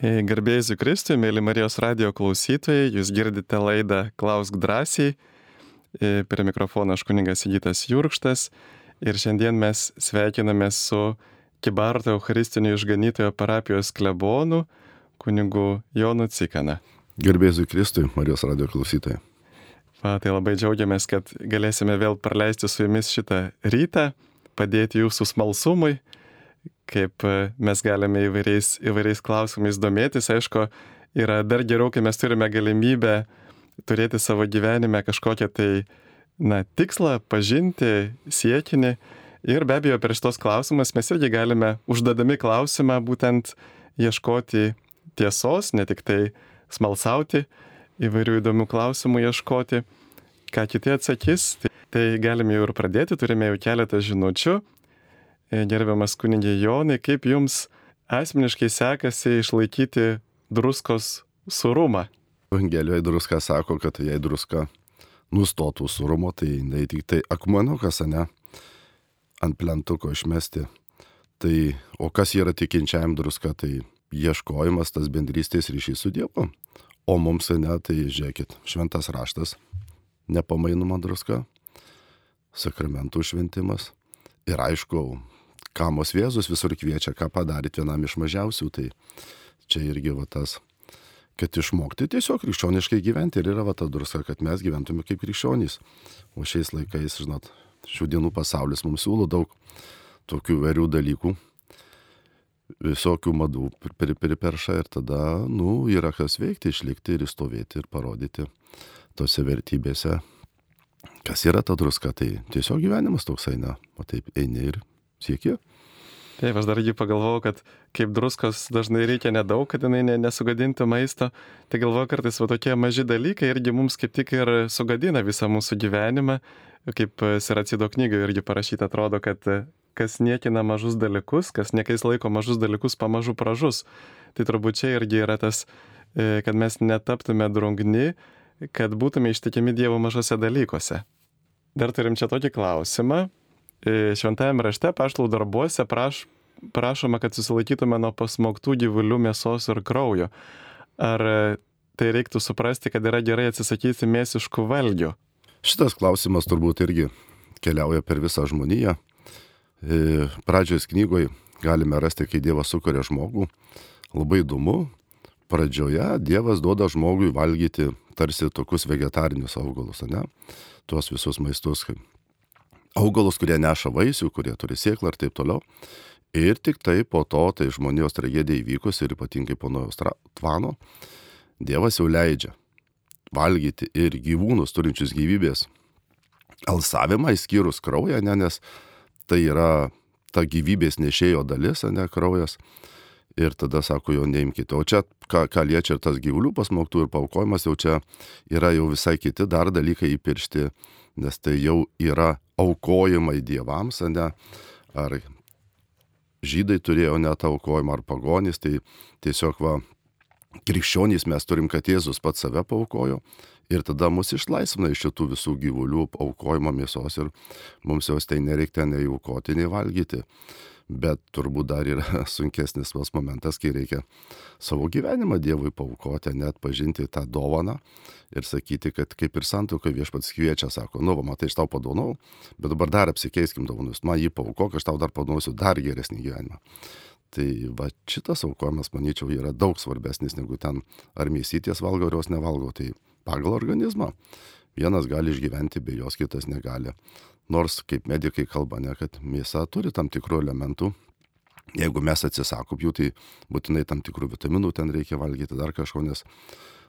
Garbėjai Kristui, mėly Marijos radio klausytojai, jūs girdite laidą Klausk drąsiai. E, prie mikrofono aš kuningas Įgytas Jurkštas ir šiandien mes sveikiname su Kibarto Eucharistinio išganytojo parapijos klebonu, kunigu Jonu Cikana. Garbėjai Kristui, Marijos radio klausytojai. Va, tai labai džiaugiamės, kad galėsime vėl praleisti su jumis šitą rytą, padėti jūsų smalsumui kaip e, mes galime įvairiais, įvairiais klausimais domėtis. Aišku, yra dar geriau, kai mes turime galimybę turėti savo gyvenime kažkokią tai, na, tikslą, pažinti, siekinį. Ir be abejo, prieš tos klausimus mes irgi galime, uždadami klausimą, būtent ieškoti tiesos, ne tik tai smalsauti, įvairių įdomių klausimų ieškoti, ką kiti atsakys. Tai, tai galime jau ir pradėti, turime jau keletą žinučių. E, gerbiamas kunigė Jonai, kaip jums asmeniškai sekasi išlaikyti druskos surumą? Evangelijoje druska sako, kad jei druska nustotų surumo, tai jinai tik tai akmenukas, ne, ant plentuko išmesti. Tai, o kas yra tikinčiajam druska, tai ieškojimas tas bendrystės ryšys su Dievu. O mums ne, tai žiūrėkit, šventas raštas, nepamainoma druska, sakramentų šventimas ir aišku, kamos Vėzus visur kviečia, ką padaryti vienam iš mažiausių, tai čia irgi va tas, kad išmokti tiesiog krikščioniškai gyventi. Ir yra va ta druska, kad mes gyventume kaip krikščionys. O šiais laikais, žinot, šių dienų pasaulis mums siūlo daug tokių verių dalykų, visokių madų priperša ir tada, nu, yra kas veikti, išlikti ir įstovėti ir parodyti tose vertybėse, kas yra ta druska, tai tiesiog gyvenimas toks eina, o taip eini ir sieki. Taip, aš dar jį pagalvojau, kad kaip druskos dažnai reikia nedaug, kad jinai nesugadintų maisto, tai galvoju kartais va tokie maži dalykai irgi mums kaip tik ir sugadina visą mūsų gyvenimą, kaip Siracido knygoje irgi parašyta, atrodo, kad kas niekina mažus dalykus, kas niekais laiko mažus dalykus, pamažu pražus. Tai turbūt čia irgi yra tas, e, kad mes netaptume drungni, kad būtume ištikimi Dievo mažose dalykuose. Dar turim čia tokį klausimą. E, šventajame rašte paštlų darbuose praš, prašoma, kad susilaikytume nuo pasmoktų gyvulių mėsos ir kraujo. Ar e, tai reiktų suprasti, kad yra gerai atsisakyti mėsiškų valgių? Šitas klausimas turbūt irgi keliauja per visą žmoniją. E, pradžios knygoje galime rasti, kai Dievas sukuria žmogų. Labai įdomu, pradžioje Dievas duoda žmogui valgyti tarsi tokius vegetarinius augalus, ne? Tuos visus maistus, kaip augalus, kurie neša vaisių, kurie turi sėklą ir taip toliau. Ir tik tai po to, tai žmonijos tragedija įvykus ir ypatingai po Nojaus tvano, Dievas jau leidžia valgyti ir gyvūnus turinčius gyvybės alsavimą, įskyrus kraują, ne, nes tai yra ta gyvybės nešėjo dalis, ne kraujas. Ir tada sako, jo neimkite. O čia, ką, ką liečia ir tas gyvulių pasmauktų ir paukojimas, jau čia yra jau visai kiti dar dalykai įpiršti nes tai jau yra aukojimai dievams, ne? Ar žydai turėjo net aukojimą, ar pagonys, tai tiesiog va, krikščionys mes turim, kad Jėzus pats save paukojo ir tada mus išlaisvina iš šitų visų gyvulių aukojimo mėsos ir mums jos tai nereikia nei aukoti, nei valgyti bet turbūt dar yra sunkesnis tas momentas, kai reikia savo gyvenimą Dievui paukoti, net pažinti tą dovaną ir sakyti, kad kaip ir santuokai viešpats kviečia, sako, nu, va, matai, aš tau padonau, bet dabar dar apsikeiskim dovanus, man jį paukok, aš tau dar padonosiu dar geresnį gyvenimą. Tai va šitas aukojimas, manyčiau, yra daug svarbesnis negu ten, ar mėsyties valgo, ar jos nevalgo. Tai pagal organizmą vienas gali išgyventi, be jos kitas negali. Nors, kaip medikai kalba, ne, kad mėsa turi tam tikrų elementų. Jeigu mes atsisakom jų, tai būtinai tam tikrų vitaminų ten reikia valgyti, dar kažko, nes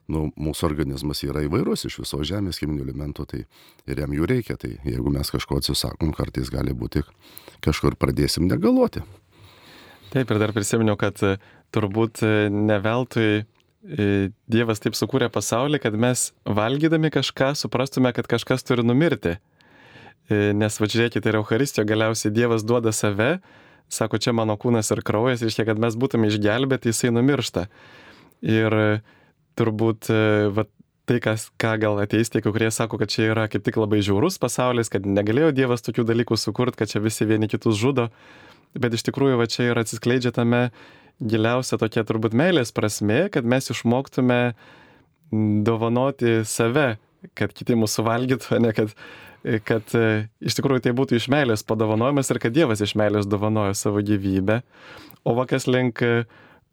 nu, mūsų organizmas yra įvairus iš viso žemės cheminių elementų, tai ir jam jų reikia. Tai jeigu mes kažko atsisakom, kartais gali būti kažkur pradėsim negaloti. Taip, ir dar prisiminiau, kad e, turbūt e, ne veltui e, Dievas taip sukūrė pasaulį, kad mes valgydami kažką suprastume, kad kažkas turi numirti. E, nes va žiūrėkite, ir Euharistijo galiausiai Dievas duoda save, sako, čia mano kūnas ir kraujas, reiškia, kad mes būtume išgelbėti, jisai numiršta. Ir e, turbūt e, va, tai, kas, ką gal ateis, tie, kurie sako, kad čia yra kaip tik labai žiaurus pasaulis, kad negalėjo Dievas tokių dalykų sukurti, kad čia visi vieni kitus žudo, bet iš tikrųjų va čia ir atsiskleidžia tame giliausia tokia turbūt meilės prasme, kad mes išmoktume dovanoti save, kad kiti mūsų valgytų, ne kad, kad e, iš tikrųjų tai būtų iš meilės padovanojimas ir kad Dievas iš meilės dovanojo savo gyvybę. O vakas link e,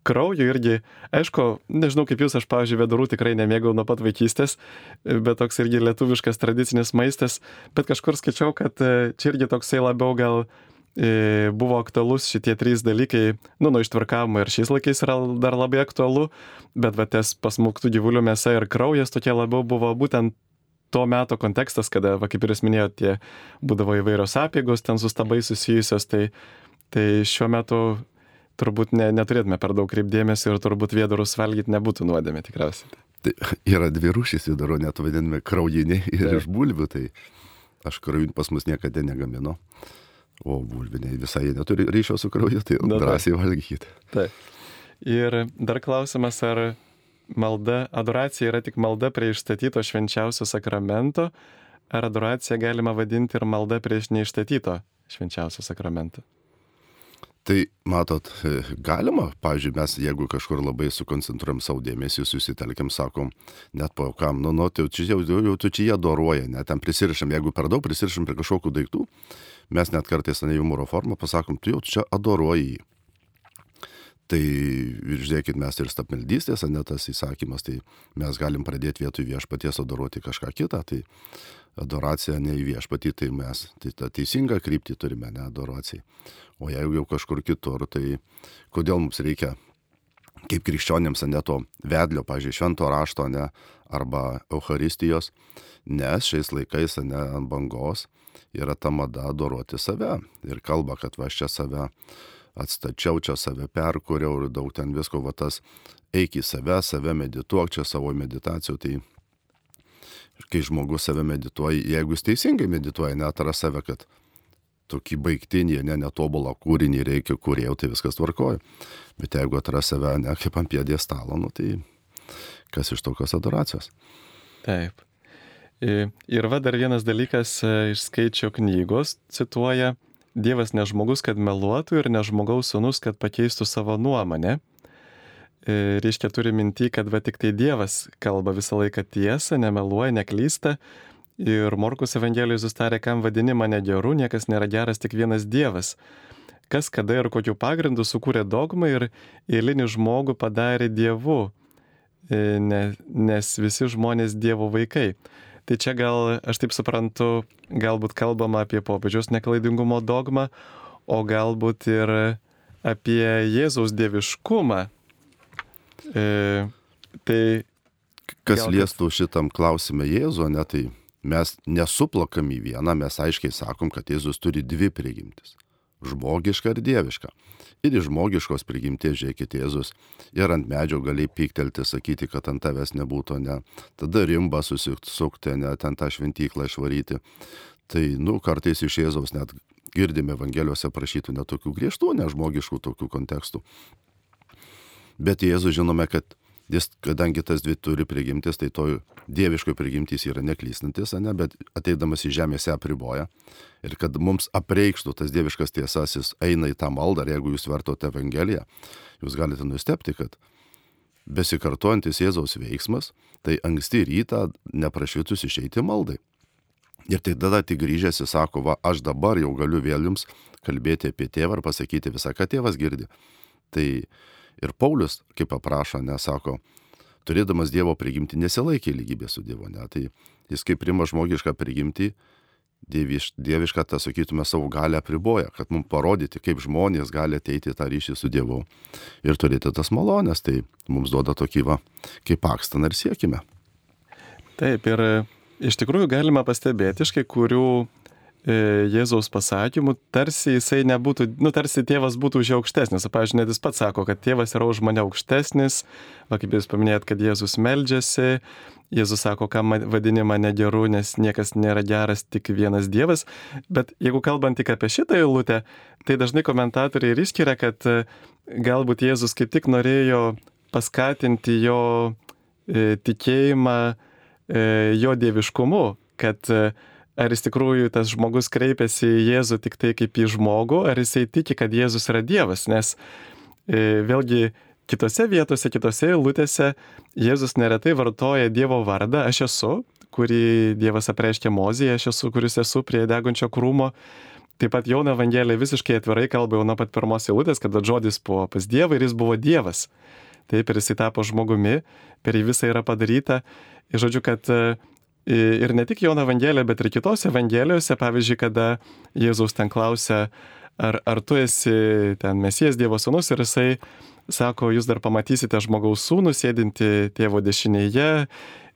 kraujo irgi, aišku, nežinau kaip jūs, aš, pavyzdžiui, vedurų tikrai nemėgau nuo pat vaikystės, bet toks irgi lietuviškas tradicinis maistas, bet kažkur skaičiau, kad e, čia irgi toksai labiau gal e, buvo aktualus šitie trys dalykai, nu, nuo ištvarkavimo ir šiais laikais yra dar labai aktualu, bet va tas pasmuktų gyvulių mėsa ir kraujas tokie labiau buvo būtent to meto kontekstas, kada, va, kaip ir jūs minėjote, būdavo įvairios apėgos ten su stabai susijusios, tai, tai šiuo metu turbūt ne, neturėtume per daug kreipdėmėsio ir turbūt vėdarus valgyti nebūtų nuodėmė tikriausiai. Tai yra dvi rūšys viduro, net vadinami kraujiniai ir tai. iš bulvių, tai aš kraujinių pas mus niekada negaminu, o bulviniai visai neturi ryšio su krauju, tai Na, drąsiai valgykite. Taip. Ir dar klausimas, ar malda, adoracija yra tik malda prie išstatyto švenčiausio sakramento, ar adoraciją galima vadinti ir malda prieš neišstatyto švenčiausio sakramento? Tai matot, galima, pavyzdžiui, mes jeigu kažkur labai sukoncentruojam savo dėmesį, susitelkiam, sakom, net po kam, nu, nu, tai čia jau, jau, jau tu čia jie doroja, net ten prisirišam, jeigu per daug prisirišam prie kažkokių daiktų, mes net kartais ne humoro formą pasakom, tu jau čia adoruoji jį. Tai žiūrėkit, mes ir stapmeldystės, ne tas įsakymas, tai mes galim pradėti vietoj viešpaties adoruoti kažką kitą, tai adoracija ne į viešpatį, tai mes tai tą teisingą kryptį turime, ne adoracijai. O jeigu jau kažkur kitur, tai kodėl mums reikia, kaip krikščionėms, ne to vedlio, pažiūrėjau, švento rašto, ne, arba Euharistijos, nes šiais laikais, ne, ant bangos yra ta mada doroti save ir kalba, kad va aš čia save atstačiau, čia save perkūriau ir daug ten visko, va tas eik į save, save medituok, čia savo meditacijų, tai kai žmogus save medituoja, jeigu jis teisingai medituoja, netara save, kad tokį baigtinį, ne netobulą kūrinį reikia kūrėjau, tai viskas tvarkoja. Bet jeigu atras save ne kaip ant pėdės stalo, nu, tai kas iš tokios adoracijos? Taip. Ir va dar vienas dalykas e, iš skaičio knygos cituoja, Dievas ne žmogus, kad meluotų ir ne žmogaus sunus, kad pakeistų savo nuomonę. E, reiškia, turi minti, kad va tik tai Dievas kalba visą laiką tiesą, nemeluoja, neklysta, Ir Morkus Evangelijos sustarė, kam vadini mane geru, niekas nėra geras, tik vienas Dievas. Kas kada ir kokiu pagrindu sukūrė dogmą ir eilinį žmogų padarė Dievu, e, nes visi žmonės Dievo vaikai. Tai čia gal, aš taip suprantu, galbūt kalbama apie popiežiaus neklaidingumo dogmą, o galbūt ir apie Jėzaus dieviškumą. E, tai Kas gal, liestų šitam klausime Jėzų, ne tai mes nesuplakam į vieną, mes aiškiai sakom, kad Jėzus turi dvi prigimtis - žmogišką ir dievišką. Ir iš žmogiškos prigimties žiūrėkit Jėzus ir ant medžio gali pyktelti, sakyti, kad ant tavęs nebūtų, ne. Tada rimba susisukti, ne, ten tą šventyklą išvaryti. Tai, nu, kartais iš Jėzaus net girdime Evangelijose prašytų netokių griežtų, nežmogiškų tokių kontekstų. Bet Jėzus žinome, kad Jis, kadangi tas dvi turi prigimtis, tai toj dieviškoji prigimtis yra neklystantis, ne, bet ateidamas į žemę ją apriboja. Ir kad mums apreikštų tas dieviškas tiesas, jis eina į tą maldą, ir jeigu jūs vartote Evangeliją, jūs galite nustepti, kad besikartojantis Jėzaus veiksmas, tai anksti rytą neprašvitus išeiti maldai. Ir tai tada tik grįžęs jis sako, va, aš dabar jau galiu vėl jums kalbėti apie tėvą ir pasakyti visą, ką tėvas girdi. Tai Ir Paulius, kaip aprašo, nesako, turėdamas Dievo prigimti nesilaikė lygybės su Dievu, ne? Tai jis kaip prima žmogišką prigimtį, dieviš, dievišką, tą sakytume, savo galę apriboja, kad mums parodyti, kaip žmonės gali ateiti tą ryšį su Dievu ir turėti tas malonės, tai mums duoda tokį va, kaip akstaną ir siekime. Taip, ir iš tikrųjų galima pastebėti iš kai kurių E, Jėzaus pasakymų, tarsi jisai nebūtų, nu, tarsi tėvas būtų už aukštesnis. Pavyzdžiui, net jis pats sako, kad tėvas yra už mane aukštesnis, va kaip jūs paminėjot, kad Jėzus meldžiasi, Jėzus sako, kam vadini mane geru, nes niekas nėra geras, tik vienas Dievas. Bet jeigu kalbant tik apie šitą eilutę, tai dažnai komentatoriai ir išskiria, kad e, galbūt Jėzus kaip tik norėjo paskatinti jo e, tikėjimą e, jo dieviškumu, kad e, ar iš tikrųjų tas žmogus kreipiasi į Jėzų tik tai kaip į žmogų, ar jisai tiki, kad Jėzus yra Dievas, nes e, vėlgi kitose vietose, kitose eilutėse Jėzus neretai vartoja Dievo vardą, aš esu, kurį Dievas apreiškė Mozėje, aš esu, kuris esu prie degančio krūmo. Taip pat Jono Evangelija visiškai atvirai kalba jau nuo pat pirmos eilutės, kad žodis buvo pas Dievą ir jis buvo Dievas. Taip ir jisai tapo žmogumi, per jį visą yra padaryta. Ir žodžiu, kad e, ir ne tik Jono Evangelija, bet ir kitose Evangelijose, pavyzdžiui, kada Jėzaus ten klausia, ar, ar tu esi ten Mesijas Dievo sūnus ir jisai sako, jūs dar pamatysite žmogaus sūnų sėdinti tėvo dešinėje.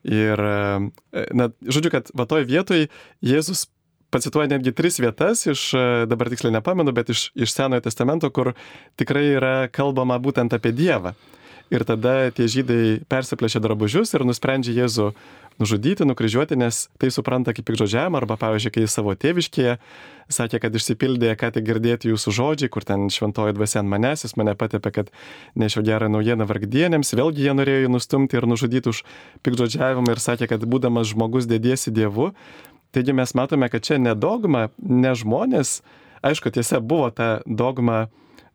Ir, e, na, žodžiu, kad va toj vietoj Jėzus pacituoja netgi tris vietas iš, e, dabar tiksliai nepamenu, bet iš, iš Senojo testamento, kur tikrai yra kalbama būtent apie Dievą. Ir tada tie žydai persiplėšia drabužius ir nusprendžia Jėzų nužudyti, nukryžiuoti, nes tai supranta kaip pikdžodžiavimą, arba pavyzdžiui, kai savo tėviškėje sakė, kad išsipildė, ką tik girdėti jūsų žodžiai, kur ten šventoji dvasia ant manęs, jis mane patepė, kad nešiau gerą naujieną vargdienėms, vėlgi jie norėjo jį nustumti ir nužudyti už pikdžodžiavimą ir sakė, kad būdamas žmogus dėdėsi Dievu. Taigi mes matome, kad čia ne dogma, ne žmonės, aišku, tiesa buvo ta dogma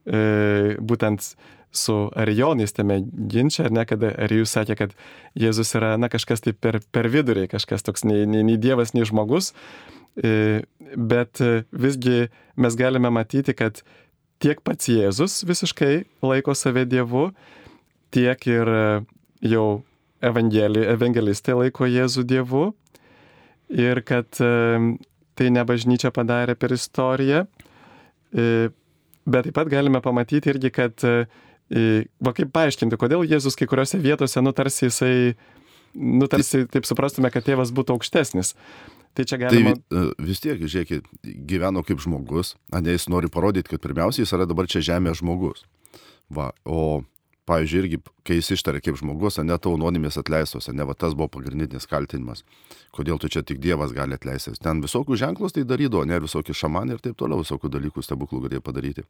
e, būtent su arijonais tame ginčia, ar ne, kad arijus sakė, kad Jėzus yra, na, kažkas tai per, per vidurį, kažkas toks nei, nei, nei Dievas, nei žmogus, e, bet visgi mes galime matyti, kad tiek pats Jėzus visiškai laiko save Dievu, tiek ir jau evangelistai laiko Jėzų Dievu. Ir kad e, tai ne bažnyčia padarė per istoriją, e, bet taip pat galime pamatyti irgi, kad va kaip paaiškinti, kodėl Jėzus kai kuriuose vietose, nu tarsi jisai, nu tarsi taip suprastume, kad tėvas būtų aukštesnis. Tai čia galima. Tai vis tiek, žiūrėkit, gyveno kaip žmogus, ne jis nori parodyti, kad pirmiausia jis yra dabar čia žemėje žmogus. Va, o pavyzdžiui, irgi, kai jis ištarė kaip žmogus, ne tavo nuodėmės atleistos, ne va tas buvo pagrindinis kaltinimas. Kodėl tu čia tik Dievas gali atleisti? Ten visokių ženklus tai darydavo, ne visokie šamanai ir taip toliau, visokių dalykų stebuklų galėjo padaryti.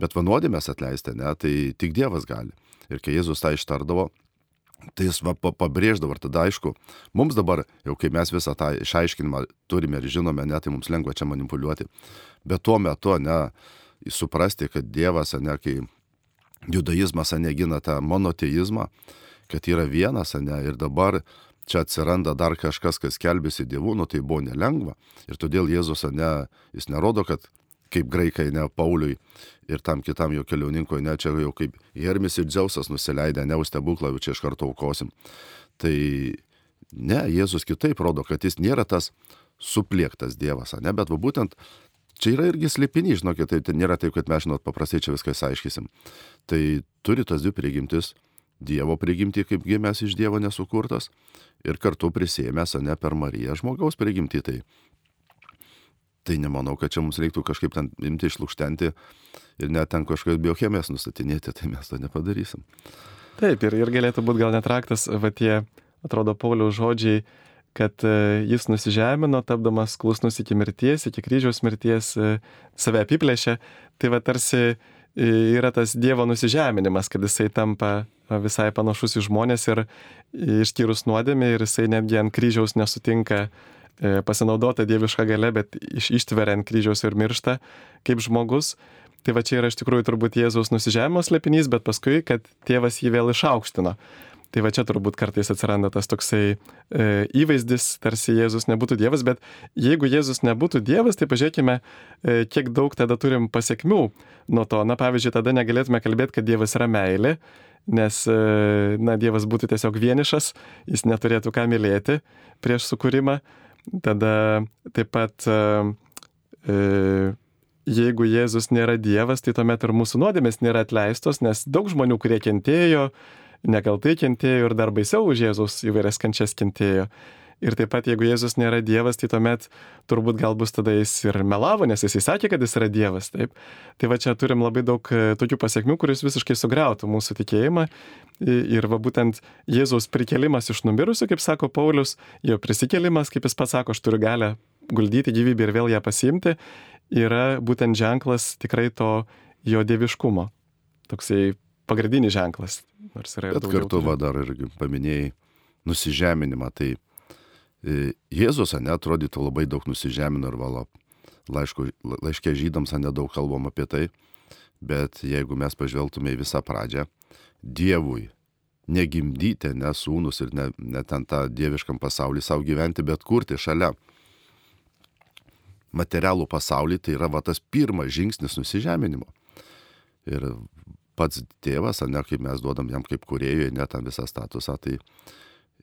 Bet va nuodėmės atleisti, ne, tai tik Dievas gali. Ir kai Jėzus tą ištardavo, tai jis va, pabrėždavo ir tada aišku, mums dabar, jau kai mes visą tą išaiškinimą turime ir žinome, ne, tai mums lengva čia manipuliuoti. Bet tuo metu, ne, suprasti, kad Dievas, ne, kai judaizmas, ne, gina tą monoteizmą, kad yra vienas, ne, ir dabar čia atsiranda dar kažkas, kas kelbėsi dievų, nu tai buvo nelengva. Ir todėl Jėzus, ne, jis nerodo, kad kaip graikai, ne Pauliui ir tam kitam jo keliauninkui, ne čia jau kaip Hermis ir Dzeusas nusileidę, ne už stebuklą, čia iš karto aukosim. Tai ne, Jėzus kitaip rodo, kad jis nėra tas supliektas Dievas, ne, bet va, būtent čia yra irgi slėpinys, žinokit, tai, tai nėra taip, kad mes, žinot, paprastai čia viską aiškysim. Tai turi tas dvi prigimtis Dievo prigimti, kaip gimęs iš Dievo nesukurtas, ir kartu prisėmęs, ne per Mariją žmogaus prigimti. Tai, tai nemanau, kad čia mums reiktų kažkaip ten imti išlūkštenti ir net ten kažkokios biochemijos nustatinėti, tai mes to nepadarysim. Taip, ir, ir galėtų būti gal netraktas, va tie, atrodo, Pauliaus žodžiai, kad e, jis nusižemino, tapdamas klusnus iki mirties, iki kryžiaus mirties, e, save apiplėšė. Tai va tarsi e, yra tas Dievo nusižeminimas, kad jisai tampa visai panašus į žmonės ir išskyrus nuodėmė ir jisai netgi ant kryžiaus nesutinka pasinaudota dieviška gale, bet iš, ištveria ant kryžiaus ir miršta kaip žmogus. Tai va čia yra iš tikrųjų turbūt Jėzaus nusižemimo slėpinys, bet paskui, kad tėvas jį vėl išaukštino. Tai va čia turbūt kartais atsiranda tas toksai e, įvaizdis, tarsi Jėzus nebūtų Dievas, bet jeigu Jėzus nebūtų Dievas, tai pažiūrėkime, e, kiek daug tada turim pasiekmių nuo to. Na pavyzdžiui, tada negalėtume kalbėti, kad Dievas yra meilė, nes, e, na, Dievas būtų tiesiog vienišas, jis neturėtų ką mylėti prieš sukūrimą. Tada taip pat, e, e, jeigu Jėzus nėra Dievas, tai tuomet ir mūsų nuodėmės nėra atleistos, nes daug žmonių, kurie kentėjo, nekaltai kentėjo ir dar baisiau už Jėzus įvairias kančias kentėjo. Ir taip pat, jeigu Jėzus nėra Dievas, tai tuomet turbūt gal bus tada jis ir melavo, nes jis įsakė, kad jis yra Dievas. Taip. Tai va čia turim labai daug e, tokių pasiekmių, kuris visiškai sugriautų mūsų tikėjimą. Ir va būtent Jėzaus prikelimas iš numirusių, kaip sako Paulius, jo prisikelimas, kaip jis pats sako, aš turiu galę guldyti gyvybę ir vėl ją pasiimti, yra būtent ženklas tikrai to jo dieviškumo. Toksai pagrindinis ženklas. Ir Bet kartu va dar irgi paminėjai nusižeminimą. Tai E, Jėzus, ne, atrodytų labai daug nusižemino ir vala. Laiško, laiškė žydams, nedaug kalbam apie tai, Bet jeigu mes pažvelgtume į visą pradžią, Dievui negimdyti, ne sūnus ir ne, ne ten tą dieviškam pasaulį savo gyventi, bet kurti šalia materialų pasaulį, tai yra va tas pirmas žingsnis nusižeminimo. Ir pats tėvas, ne kaip mes duodam jam kaip kuriejui, ne tam visą statusą, tai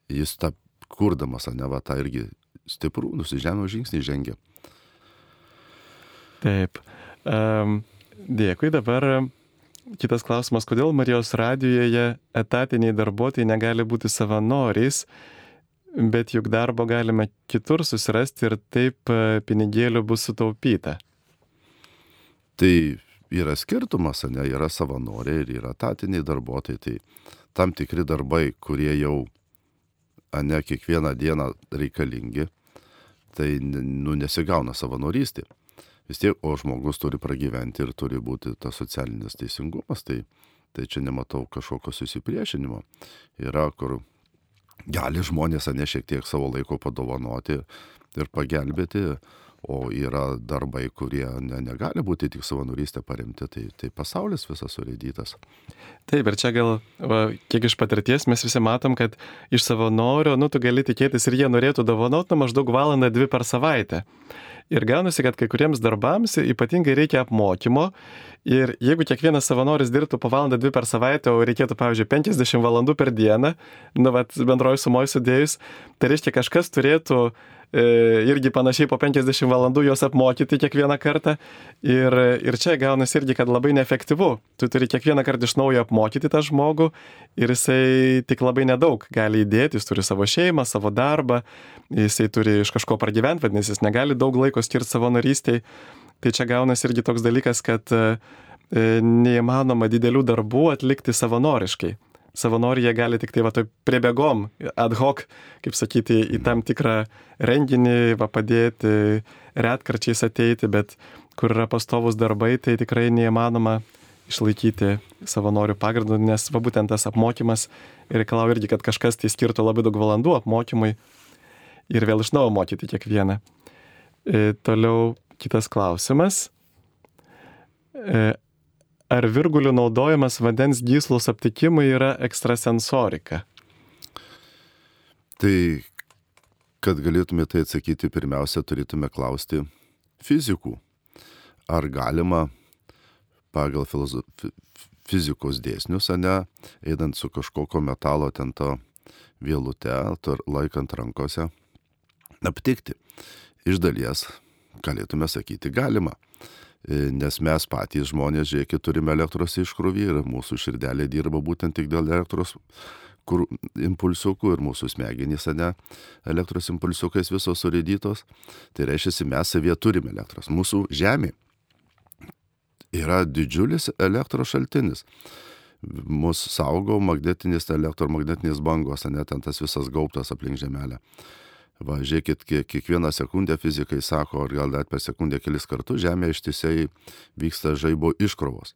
jis tą kurdamas, ne va tą irgi stiprų nusižemio žingsnį žengia. Taip. Um, dėkui. Dabar kitas klausimas, kodėl Marijos radijoje etatiniai darbuotojai negali būti savanoriais, bet juk darbo galime kitur susirasti ir taip e, pinigėlių bus sutaupyta. Tai yra skirtumas, ne, yra savanoriai ir yra etatiniai darbuotojai. Tai tam tikri darbai, kurie jau, ne, kiekvieną dieną reikalingi, tai nu, nesigauna savanorystė. Vis tiek, o žmogus turi pragyventi ir turi būti tas socialinis teisingumas, tai, tai čia nematau kažkokio susipriešinimo. Yra, kur gali žmonės, ne šiek tiek savo laiko padovanoti ir pagelbėti, o yra darbai, kurie ne, negali būti tik savanorystė paremti, tai, tai pasaulis visas surėdytas. Taip, ir čia gal, va, kiek iš patirties mes visi matom, kad iš savanorio, nu, tu gali tikėtis ir jie norėtų dovanoti nu, maždaug valandą dvi per savaitę. Ir gaunasi, kad kai kuriems darbams ypatingai reikia apmokymo. Ir jeigu kiekvienas savanoris dirbtų po valandą dvi per savaitę, o reikėtų, pavyzdžiui, 50 valandų per dieną, nu, vat, bendroji sumoji sudėjus, tai reiškia kažkas turėtų E, irgi panašiai po 50 valandų juos apmokyti kiekvieną kartą. Ir, ir čia gaunasi irgi, kad labai neefektyvu. Tu turi kiekvieną kartą iš naujo apmokyti tą žmogų ir jisai tik labai nedaug gali įdėti, jis turi savo šeimą, savo darbą, jisai turi iš kažko pragyventi, vadinasi, jis negali daug laiko skirti savo narystiai. Tai čia gaunasi irgi toks dalykas, kad e, neįmanoma didelių darbų atlikti savanoriškai savanoriai jie gali tik tai va, priebėgom, ad hoc, kaip sakyti, į tam tikrą renginį, va, padėti, retkarčiais ateiti, bet kur yra pastovus darbai, tai tikrai neįmanoma išlaikyti savanorių pagrindų, nes va būtent tas apmokymas reikalauja irgi, kad kažkas tai skirtų labai daug valandų apmokymui ir vėl iš naujo mokyti kiekvieną. E, toliau kitas klausimas. E, ar virgulių naudojimas vandens gyslos aptikimui yra ekstrasensorika? Tai, kad galėtume tai atsakyti, pirmiausia, turėtume klausti fizikų. Ar galima pagal fizikos dėsnius, ne, eidant su kažkokio metalo ten to vėlute, laikant rankose, aptikti. Iš dalies, galėtume sakyti, galima. E, nes mes patys žmonės, žiūrėkit, turime elektros iškrūvį ir mūsų širdelė dirba būtent tik dėl elektros kur impulsiukų ir mūsų smegenys, ne, elektros impulsiukais visos surėdytos. Tai reiškia, mes savyje turime elektros. Mūsų Žemė yra didžiulis elektros šaltinis. Mūsų saugo magnetinis, elektromagnetinis bangos, ne ten tas visas gaubtas aplink Žemelę. Va, žiūrėkit, kiekvieną sekundę fizikai sako, ar gal net per sekundę kelis kartus Žemė ištisai vyksta žaibo iškrovos.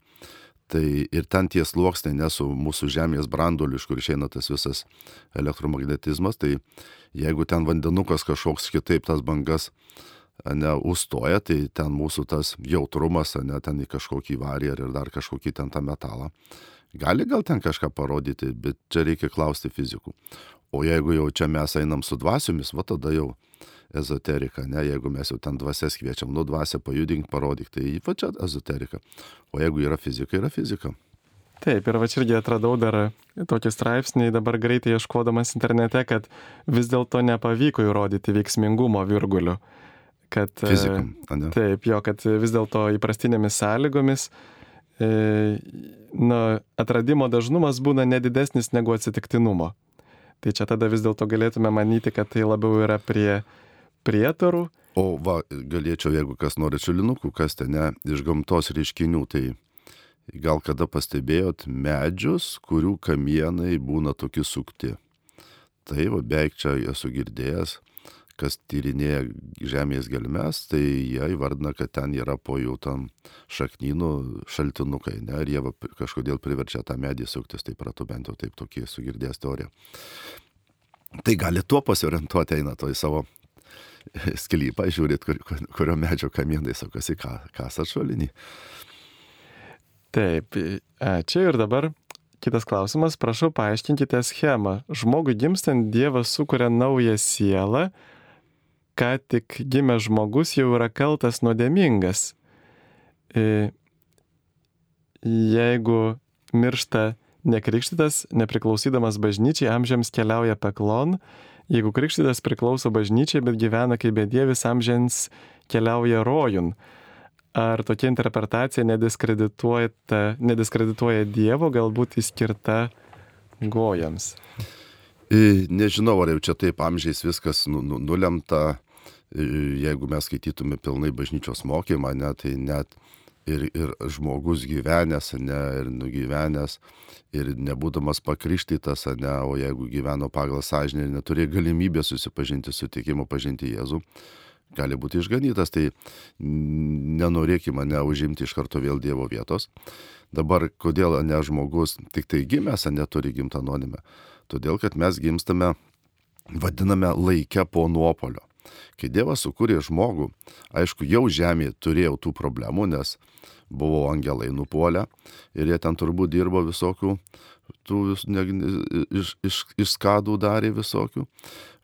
Tai ir ten tie sluoksniai, nesu mūsų Žemės branduoliu, iš kur išeina tas visas elektromagnetizmas, tai jeigu ten vandenukas kažkoks kitaip tas bangas ne, užstoja, tai ten mūsų tas jautrumas, ne, ten į kažkokį varį ar dar kažkokį ten tą metalą. Gali gal ten kažką parodyti, bet čia reikia klausti fizikų. O jeigu jau čia mes einam su dvasiomis, va tada jau ezoterika, ne, jeigu mes jau ten dvasias kviečiam, nu dvasę pajudink, parodyk, tai va čia ezoterika. O jeigu yra fizika, yra fizika. Taip, ir va čia irgi atradau dar tokį straipsnį, dabar greitai ieškodamas internete, kad vis dėlto nepavyko įrodyti veiksmingumo virgulių. Kad, Fizikam, ne? Taip, jo, kad vis dėlto įprastinėmis sąlygomis e, na, atradimo dažnumas būna nedidesnis negu atsitiktinumo. Tai čia tada vis dėlto galėtume manyti, kad tai labiau yra prie prietarų. O va, galėčiau, jeigu kas nori čiulinukų kasti, ne, iš gamtos reiškinių, tai gal kada pastebėjot medžius, kurių kamienai būna tokie sukti. Tai va, beveik čia esu girdėjęs, kas tyrinėja žemės gelmes, tai jie įvardina, kad ten yra po jų tam šaknynų šaltinukai, ne, ir jie kažkodėl priverčia tą medį suktis, tai pratu bent jau taip tokį sugirdėjęs teoriją. Tai gali tuo pasiorientuoti, eina to į savo sklypą, žiūrit, kur, kur, kurio medžio kamienai sukasi, ką, kas atšuolinį. Taip, ačiū ir dabar kitas klausimas. Prašau paaiškinkite schemą. Žmogui gimstant Dievas sukuria naują sielą, ką tik gimęs žmogus jau yra kaltas nuodėmingas. E, jeigu miršta nekrikštytas, nepriklausydamas bažnyčiai, amžiams keliauja peklon, jeigu krikštytas priklauso bažnyčiai, bet gyvena kaip bedievis, amžiams keliauja rojun. Ar tokia interpretacija nediskredituoja, nediskredituoja Dievo, galbūt įskirta gojams? Nežinau, ar jau čia taip amžiais viskas nu, nu, nulemta. Jeigu mes skaitytume pilnai bažnyčios mokymą, ne, tai net ir, ir žmogus gyvenęs, ne, ir nugyvenęs, ir nebūdamas pakrikštytas, ne, o jeigu gyveno pagal sąžinę ir neturėjo galimybę susipažinti su tikimu, pažinti Jėzų, gali būti išganytas, tai nenorėkime neužimti iš karto vėl Dievo vietos. Dabar kodėl ne žmogus tik tai gimęs, neturi gimtą anonimę? Todėl, kad mes gimstame, vadiname laikę po nuopolio. Kai Dievas sukūrė žmogų, aišku, jau žemėje turėjau tų problemų, nes buvo angelai nupuolę ir jie ten turbūt dirbo visokių, tų ne, iš, iš, išskadų darė visokių.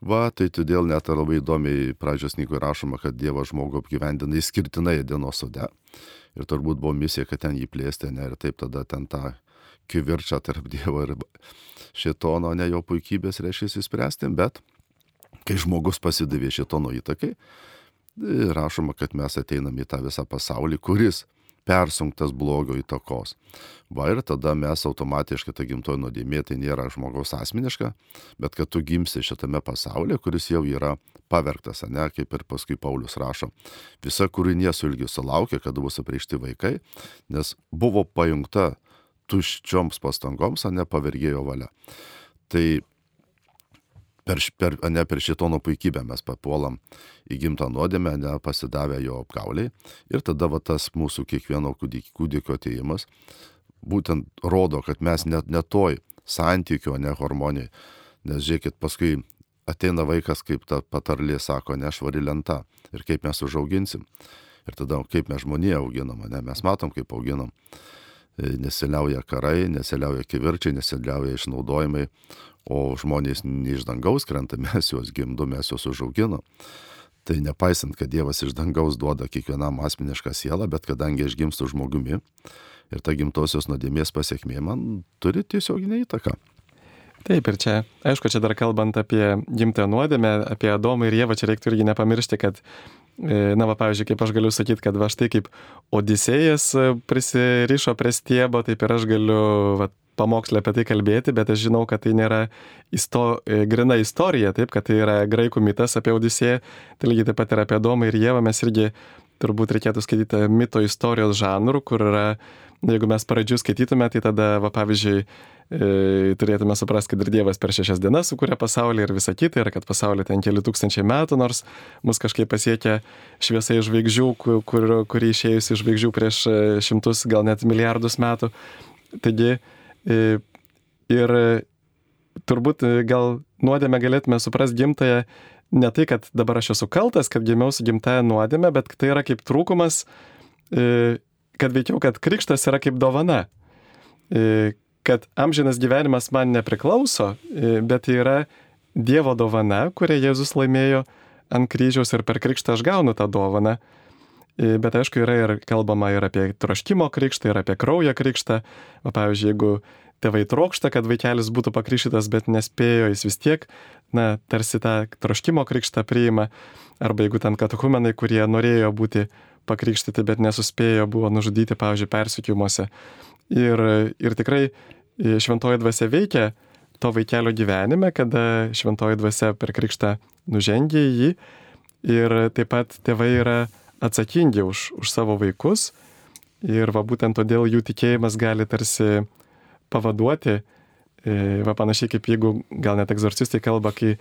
Va, tai todėl net labai įdomiai pradžios knygoje rašoma, kad Dievas žmogų apgyvendina įskirtinai dienos sode. Ir turbūt buvo misija, kad ten jį plėsti, ne, ir taip tada ten tą kivirčą tarp Dievo ir šitono, ne jo puikybės reiškia įspręsti, bet kai žmogus pasidavė šitono įtakai, rašoma, kad mes ateiname į tą visą pasaulį, kuris persunktas blogio įtakos. Va ir tada mes automatiškai ta gimtoji nuodėmė tai nėra žmogaus asmeniška, bet kad tu gimsi šitame pasaulyje, kuris jau yra pavergtas, ne, kaip ir paskui Paulius rašo. Visa kūrinė su ilgiu sulaukia, kada bus aprišti vaikai, nes buvo pajungta tuščioms pastangoms, o ne pavergėjo valia. Tai per, per, ne per šitono puikybę mes papuolam į gimtą nuodėmę, ne pasidavę jo apgauliai. Ir tada va tas mūsų kiekvieno kūdikio ateimas būtent rodo, kad mes net netoj santykio, ne hormonijai. Nes žiūrėkit, paskui ateina vaikas, kaip ta patarlė sako, nešvari lenta. Ir kaip mes užauginsim. Ir tada kaip mes žmoniją auginam, ne? mes matom, kaip auginam. Nesiliauja karai, nesiliauja kivirčiai, nesiliauja išnaudojimai, o žmonės ne iš dangaus krenta, mes juos gimdo, mes juos užauginam. Tai nepaisant, kad Dievas iš dangaus duoda kiekvienam asmenišką sielą, bet kadangi aš gimstu žmogumi ir ta gimtosios nuodėmės pasiekmė man turi tiesioginę įtaką. Taip, ir čia, aišku, čia dar kalbant apie gimtąją nuodėmę, apie Adomą ir Jėvą, čia reiktų irgi nepamiršti, kad, na, va, pavyzdžiui, kaip aš galiu sakyti, kad va štai kaip Odisėjas prisirišo prie stiebo, taip ir aš galiu, va, pamokslę apie tai kalbėti, bet aš žinau, kad tai nėra isto, e, grina istorija, taip, kad tai yra graikų mitas apie Odisėją, tai lygiai taip pat ir apie Domą ir Jėvą mes irgi turbūt reikėtų skaityti mito istorijos žanrų, kur yra, jeigu mes pradžių skaitytume, tai tada, va, pavyzdžiui, e, turėtume suprasti, kad ir Dievas per šešias dienas sukūrė pasaulį ir visą kitą, ir kad pasaulį ten keli tūkstančiai metų, nors mus kažkaip pasiekė šviesai žvaigždžių, kur, kur, kuri išėjusi iš žvaigždžių prieš e, šimtus, gal net milijardus metų. Taigi, E, ir turbūt gal nuodėmę galėtume suprasti gimtają ne tai, kad dabar aš esu kaltas, kad gimiau su gimtaja nuodėmė, bet tai yra kaip trūkumas, e, kad veikiau, kad krikštas yra kaip dovana. Kad amžinas gyvenimas man nepriklauso, bet tai yra Dievo dovana, kurią Jėzus laimėjo ant kryžiaus ir per krikštą aš gaunu tą dovaną. Bet aišku, yra ir kalbama ir apie troškimo krikštą, ir apie kraujo krikštą. O pavyzdžiui, jeigu tėvai trokšta, kad vaikelis būtų pakryšytas, bet nespėjo, jis vis tiek, na, tarsi tą troškimo krikštą priima. Arba jeigu ten katakumenai, kurie norėjo būti pakrikštyti, bet nesuspėjo, buvo nužudyti, pavyzdžiui, persikiumuose. Ir, ir tikrai šventoji dvasia veikia to vaikelio gyvenime, kada šventoji dvasia per krikštą nužengia į jį. Ir taip pat tėvai yra atsakingi už, už savo vaikus ir va būtent todėl jų tikėjimas gali tarsi pavaduoti, e, va panašiai kaip jeigu gal net egzorcistai kalba, kai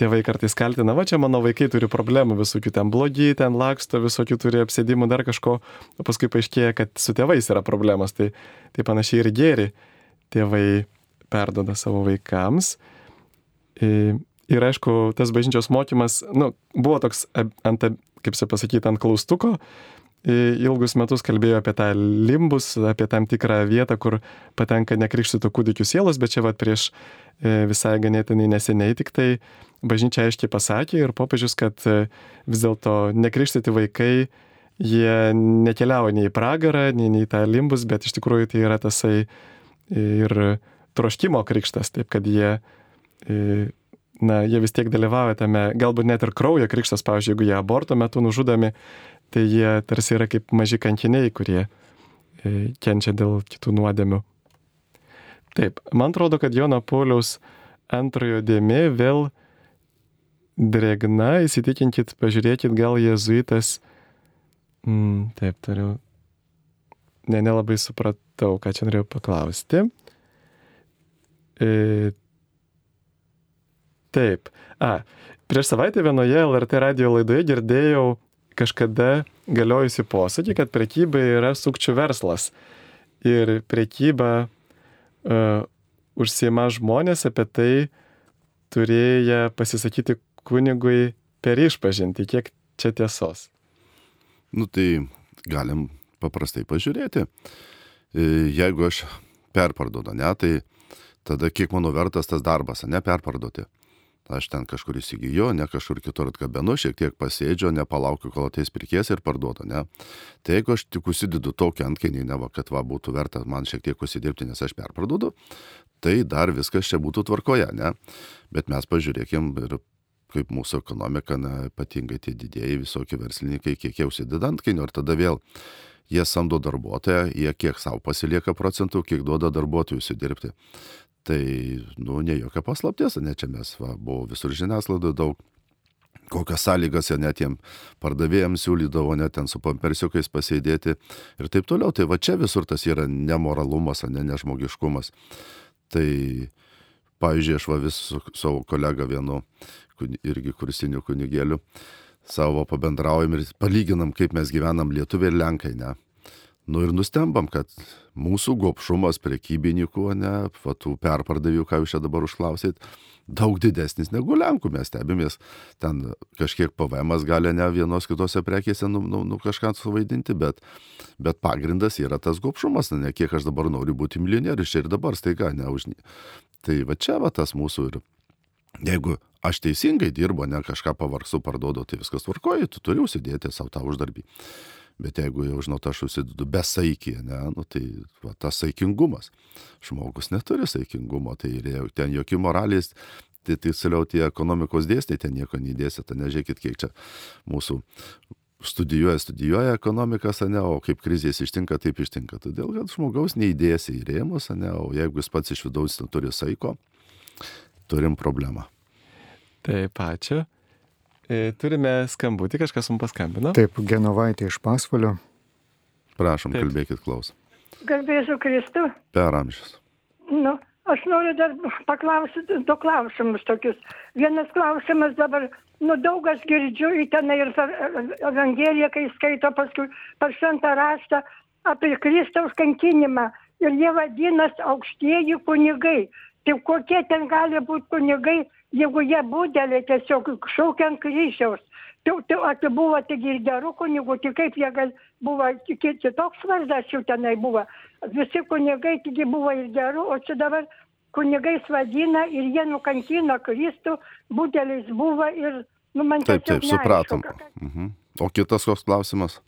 tėvai kartais kaltina, va čia mano vaikai turi problemų visokių, ten blogi, ten laksto, visokių turi apsėdimų, dar kažko, o paskui paaiškėja, kad su tėvais yra problemas, tai, tai panašiai ir gėri tėvai perdoda savo vaikams. E, ir aišku, tas bažnyčios mokymas, nu, buvo toks ant kaip čia pasakyti, ant klaustuko, ilgus metus kalbėjo apie tą limbus, apie tam tikrą vietą, kur patenka nekrikštytų kūdikių sielos, bet čia vad prieš e, visai ganėtinai neseniai tik tai bažnyčia aiškiai pasakė ir popiežius, kad e, vis dėlto nekrikštyti vaikai, jie nekeliauja nei į pragarą, nei, nei į tą limbus, bet iš tikrųjų tai yra tasai ir troškimo krikštas, taip kad jie na, jie vis tiek dalyvauja tame, galbūt net ir kraujo krikštas, pavyzdžiui, jeigu jie aborto metu nužudomi, tai jie tarsi yra kaip maži kankiniai, kurie e, kenčia dėl kitų nuodėmių. Taip, man atrodo, kad Jono Pauliaus antrojo dėmė vėl drėgna, įsitikinkit, pažiūrėkit, gal jėzuitas. Mm, taip, turiu. Ne, nelabai supratau, ką čia norėjau paklausti. E, Taip. A, prieš savaitę vienoje LRT radio laidoje girdėjau kažkada galiojusi posakį, kad prekyba yra sukčių verslas. Ir prekyba uh, užsima žmonės apie tai turėję pasisakyti kunigui per išpažinti. Kiek čia tiesos? Nu tai galim paprastai pažiūrėti. E, jeigu aš perparduodu, ne, tai tada kiek mano vertas tas darbas, ne perparduoti aš ten kažkur įsigijo, ne kažkur kitur atkabenu, šiek tiek pasėdžio, nepalaukiu, kol ateis pirkės ir parduodu, ne. Tai jeigu aš tik užsidedu tokį antkainį, ne va, kad va būtų verta man šiek tiek užsidirbti, nes aš perparduodu, tai dar viskas čia būtų tvarkoje, ne. Bet mes pažiūrėkim ir kaip mūsų ekonomika, na, ypatingai tie didėjai visokie verslininkai, kiek jau užsideda antkainių ir tada vėl jie samdo darbuotoją, jie kiek savo pasilieka procentų, kiek duoda darbuotojų užsidirbti. Tai, nu, ne jokia paslaptis, ne čia mes, va, buvo visur žiniasklaidoje daug kokias sąlygas jie net jiem pardavėjams siūlydavo, net ten su pampersiukais pasėdėti ir taip toliau. Tai va čia visur tas yra nemoralumas, ne nežmogiškumas. Tai, pavyzdžiui, aš va vis su savo kolega vienu, irgi kursiniu kunigėliu, savo pabendraujam ir palyginam, kaip mes gyvenam lietuviai ir lenkai, ne. Nu ir nustembam, kad mūsų gopšumas prekybininkų, ne, fatų perpardavėjų, ką jūs čia dabar užklausėt, daug didesnis negu Lenkų. Mes stebimės, ten kažkiek PVM gali ne vienos kitose prekėse nu, nu, nu kažką suvaidinti, bet, bet pagrindas yra tas gopšumas, ne kiek aš dabar noriu būti milijonierius čia ir dabar staiga, ne už... Tai va čia va tas mūsų ir jeigu aš teisingai dirbu, ne kažką pavargsu, parduodu, tai viskas tvarkoji, tu turi užsidėti savo tą uždarbį. Bet jeigu jau, žinot, aš užsidedu besaikį, ne, nu, tai va, tas saikingumas. Žmogus neturi saikingumo, tai ten jokių moralės, tai tiksliau tie ekonomikos dėsniai ten nieko neįdėsi, tai nežiūrėkit, kiek čia mūsų studijuoja, studijuoja ekonomikas, ne, o kaip krizės ištinka, taip ištinka. Todėl, kad žmogaus neįdėsi į rėmus, ne, o jeigu jis pats iš vidaus neturi saiko, turim problemą. Taip, ačiū. E, turime skambutį, kažkas mums paskambino. Taip, Genovaitė iš Pasvalio. Prašom, Taip. kalbėkit klaus. Garbėsiu Kristų. Per amžius. Nu, aš noriu dar paklausyti du klausimus tokius. Vienas klausimas dabar, nu daug aš girdžiu į tenai ir Evangeliją, kai skaito paskui per šventą raštą apie Kristaus kankinimą. Ir jie vadinasi aukštieji kunigai. Tai kokie ten gali būti kunigai, jeigu jie būdeliai tiesiog šaukia ant kryžiaus. Tai, tai, tai buvo tik ir gerų kunigų, tik kaip jie gal buvo, kitoks vardas jų tenai buvo. Visi kunigai tik buvo ir gerų, o čia dabar kunigais vadina ir jie nukankino Kristų, būdeliais buvo ir, nu, man taip, taip, supratom. Neaišku, mhm. O kitas koks klausimas?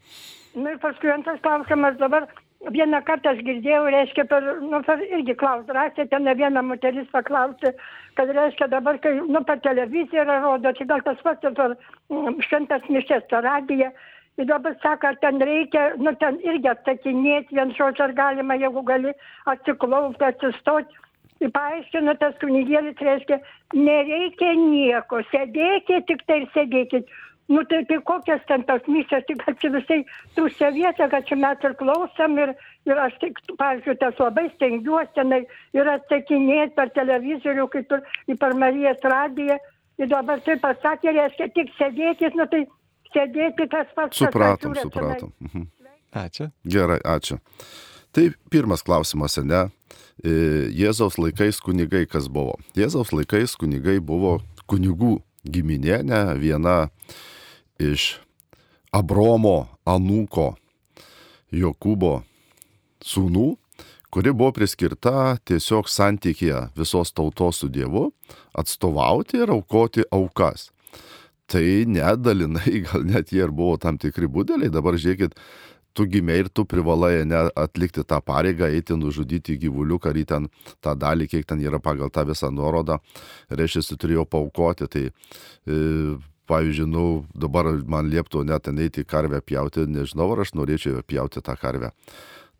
Nu, ir paskui antras klausimas dabar, vieną kartą aš girdėjau, reiškia, per, nu, per irgi klaus, rasė, ten viena moteris paklausė, kad reiškia dabar, kai, nu, per televiziją rodo, tai gal tas pats per mm, šventas mišės, per radiją. Ir dabar sako, ten reikia, nu, ten irgi atsakinėti, vien žodžiu, ar galima, jeigu gali atsiklaupti, atsistoti. Ir paaiškino tas kunigėlis, reiškia, nereikia nieko, sėdėkit, tik tai ir sėdėkit nu tai tai kokios ten tos mišios tik kad čia visai tuščia vieta kad čia mes ir klausom ir ir aš tik pavyzdžiui tas labai stengiuos tenai ir atsakinėt per televizorių kaip ir per marijos radiją. Ir dabar taip pasakė reiškia tik sėdėkit nu tai sėdėti tas pats supratom supratom. Mhm. ačiū. Gerai ačiū. Tai pirmas klausimas ane e, Jėzaus laikais kunigai kas buvo? Jėzaus laikais kunigai buvo kunigų giminė, ne? Viena iš Abromo anūko Jokūbo sūnų, kuri buvo priskirta tiesiog santykėje visos tautos su Dievu atstovauti ir aukoti aukas. Tai nedalinai, gal net jie ir buvo tam tikri būdeliai, dabar žiūrėkit, tu gimiai ir tu privalai ne atlikti tą pareigą, eiti nužudyti gyvuliuką, ar ten tą dalį, kiek ten yra pagal tą visą nuorodą, reiškia, tu turėjau paukoti. Tai, e, pavyzdžiui, nu, dabar man lieptų net ten eiti karvę pjauti, nežinau, ar aš norėčiau pjauti tą karvę.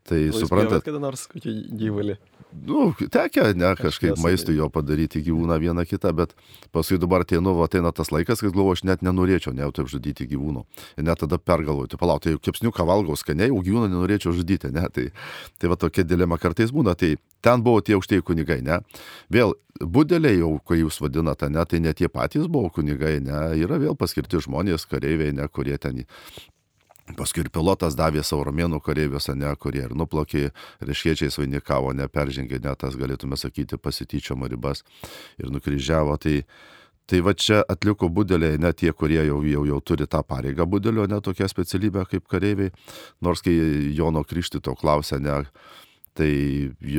Tai suprantate. Kada nors kokį gyvulį nu, tekia, ne, kažkaip maistui jo padaryti gyvūną vieną kitą, bet paskui dabar ateinu, ateina tas laikas, kad galvoju, aš net nenorėčiau, ne, taip žudyti gyvūnų. Ir net tada pergalvoju, tai palauk, tai jau kepsniuką valgau skaniai, o gyvūną nenorėčiau žudyti, ne, tai, tai va tokia dilema kartais būna, tai ten buvo tie aukštieji kunigai, ne. Vėl, budeliai jau, kai jūs vadinate, ne, tai ne tie patys buvo kunigai, ne, yra vėl paskirti žmonės, kareiviai, ne, kurie ten Paskui ir pilotas davė savo romėnų kareiviuose, ne, kurie ir nuplaukė, reiškiečiais vainikavo, neperžengė net tas, galėtume sakyti, pasityčiamo ribas ir nukryžiavo. Tai, tai va čia atliko budeliai, ne tie, kurie jau, jau, jau turi tą pareigą budelio, ne tokia specialybė kaip kareiviai, nors kai Jono Krikštito klausė, ne, Tai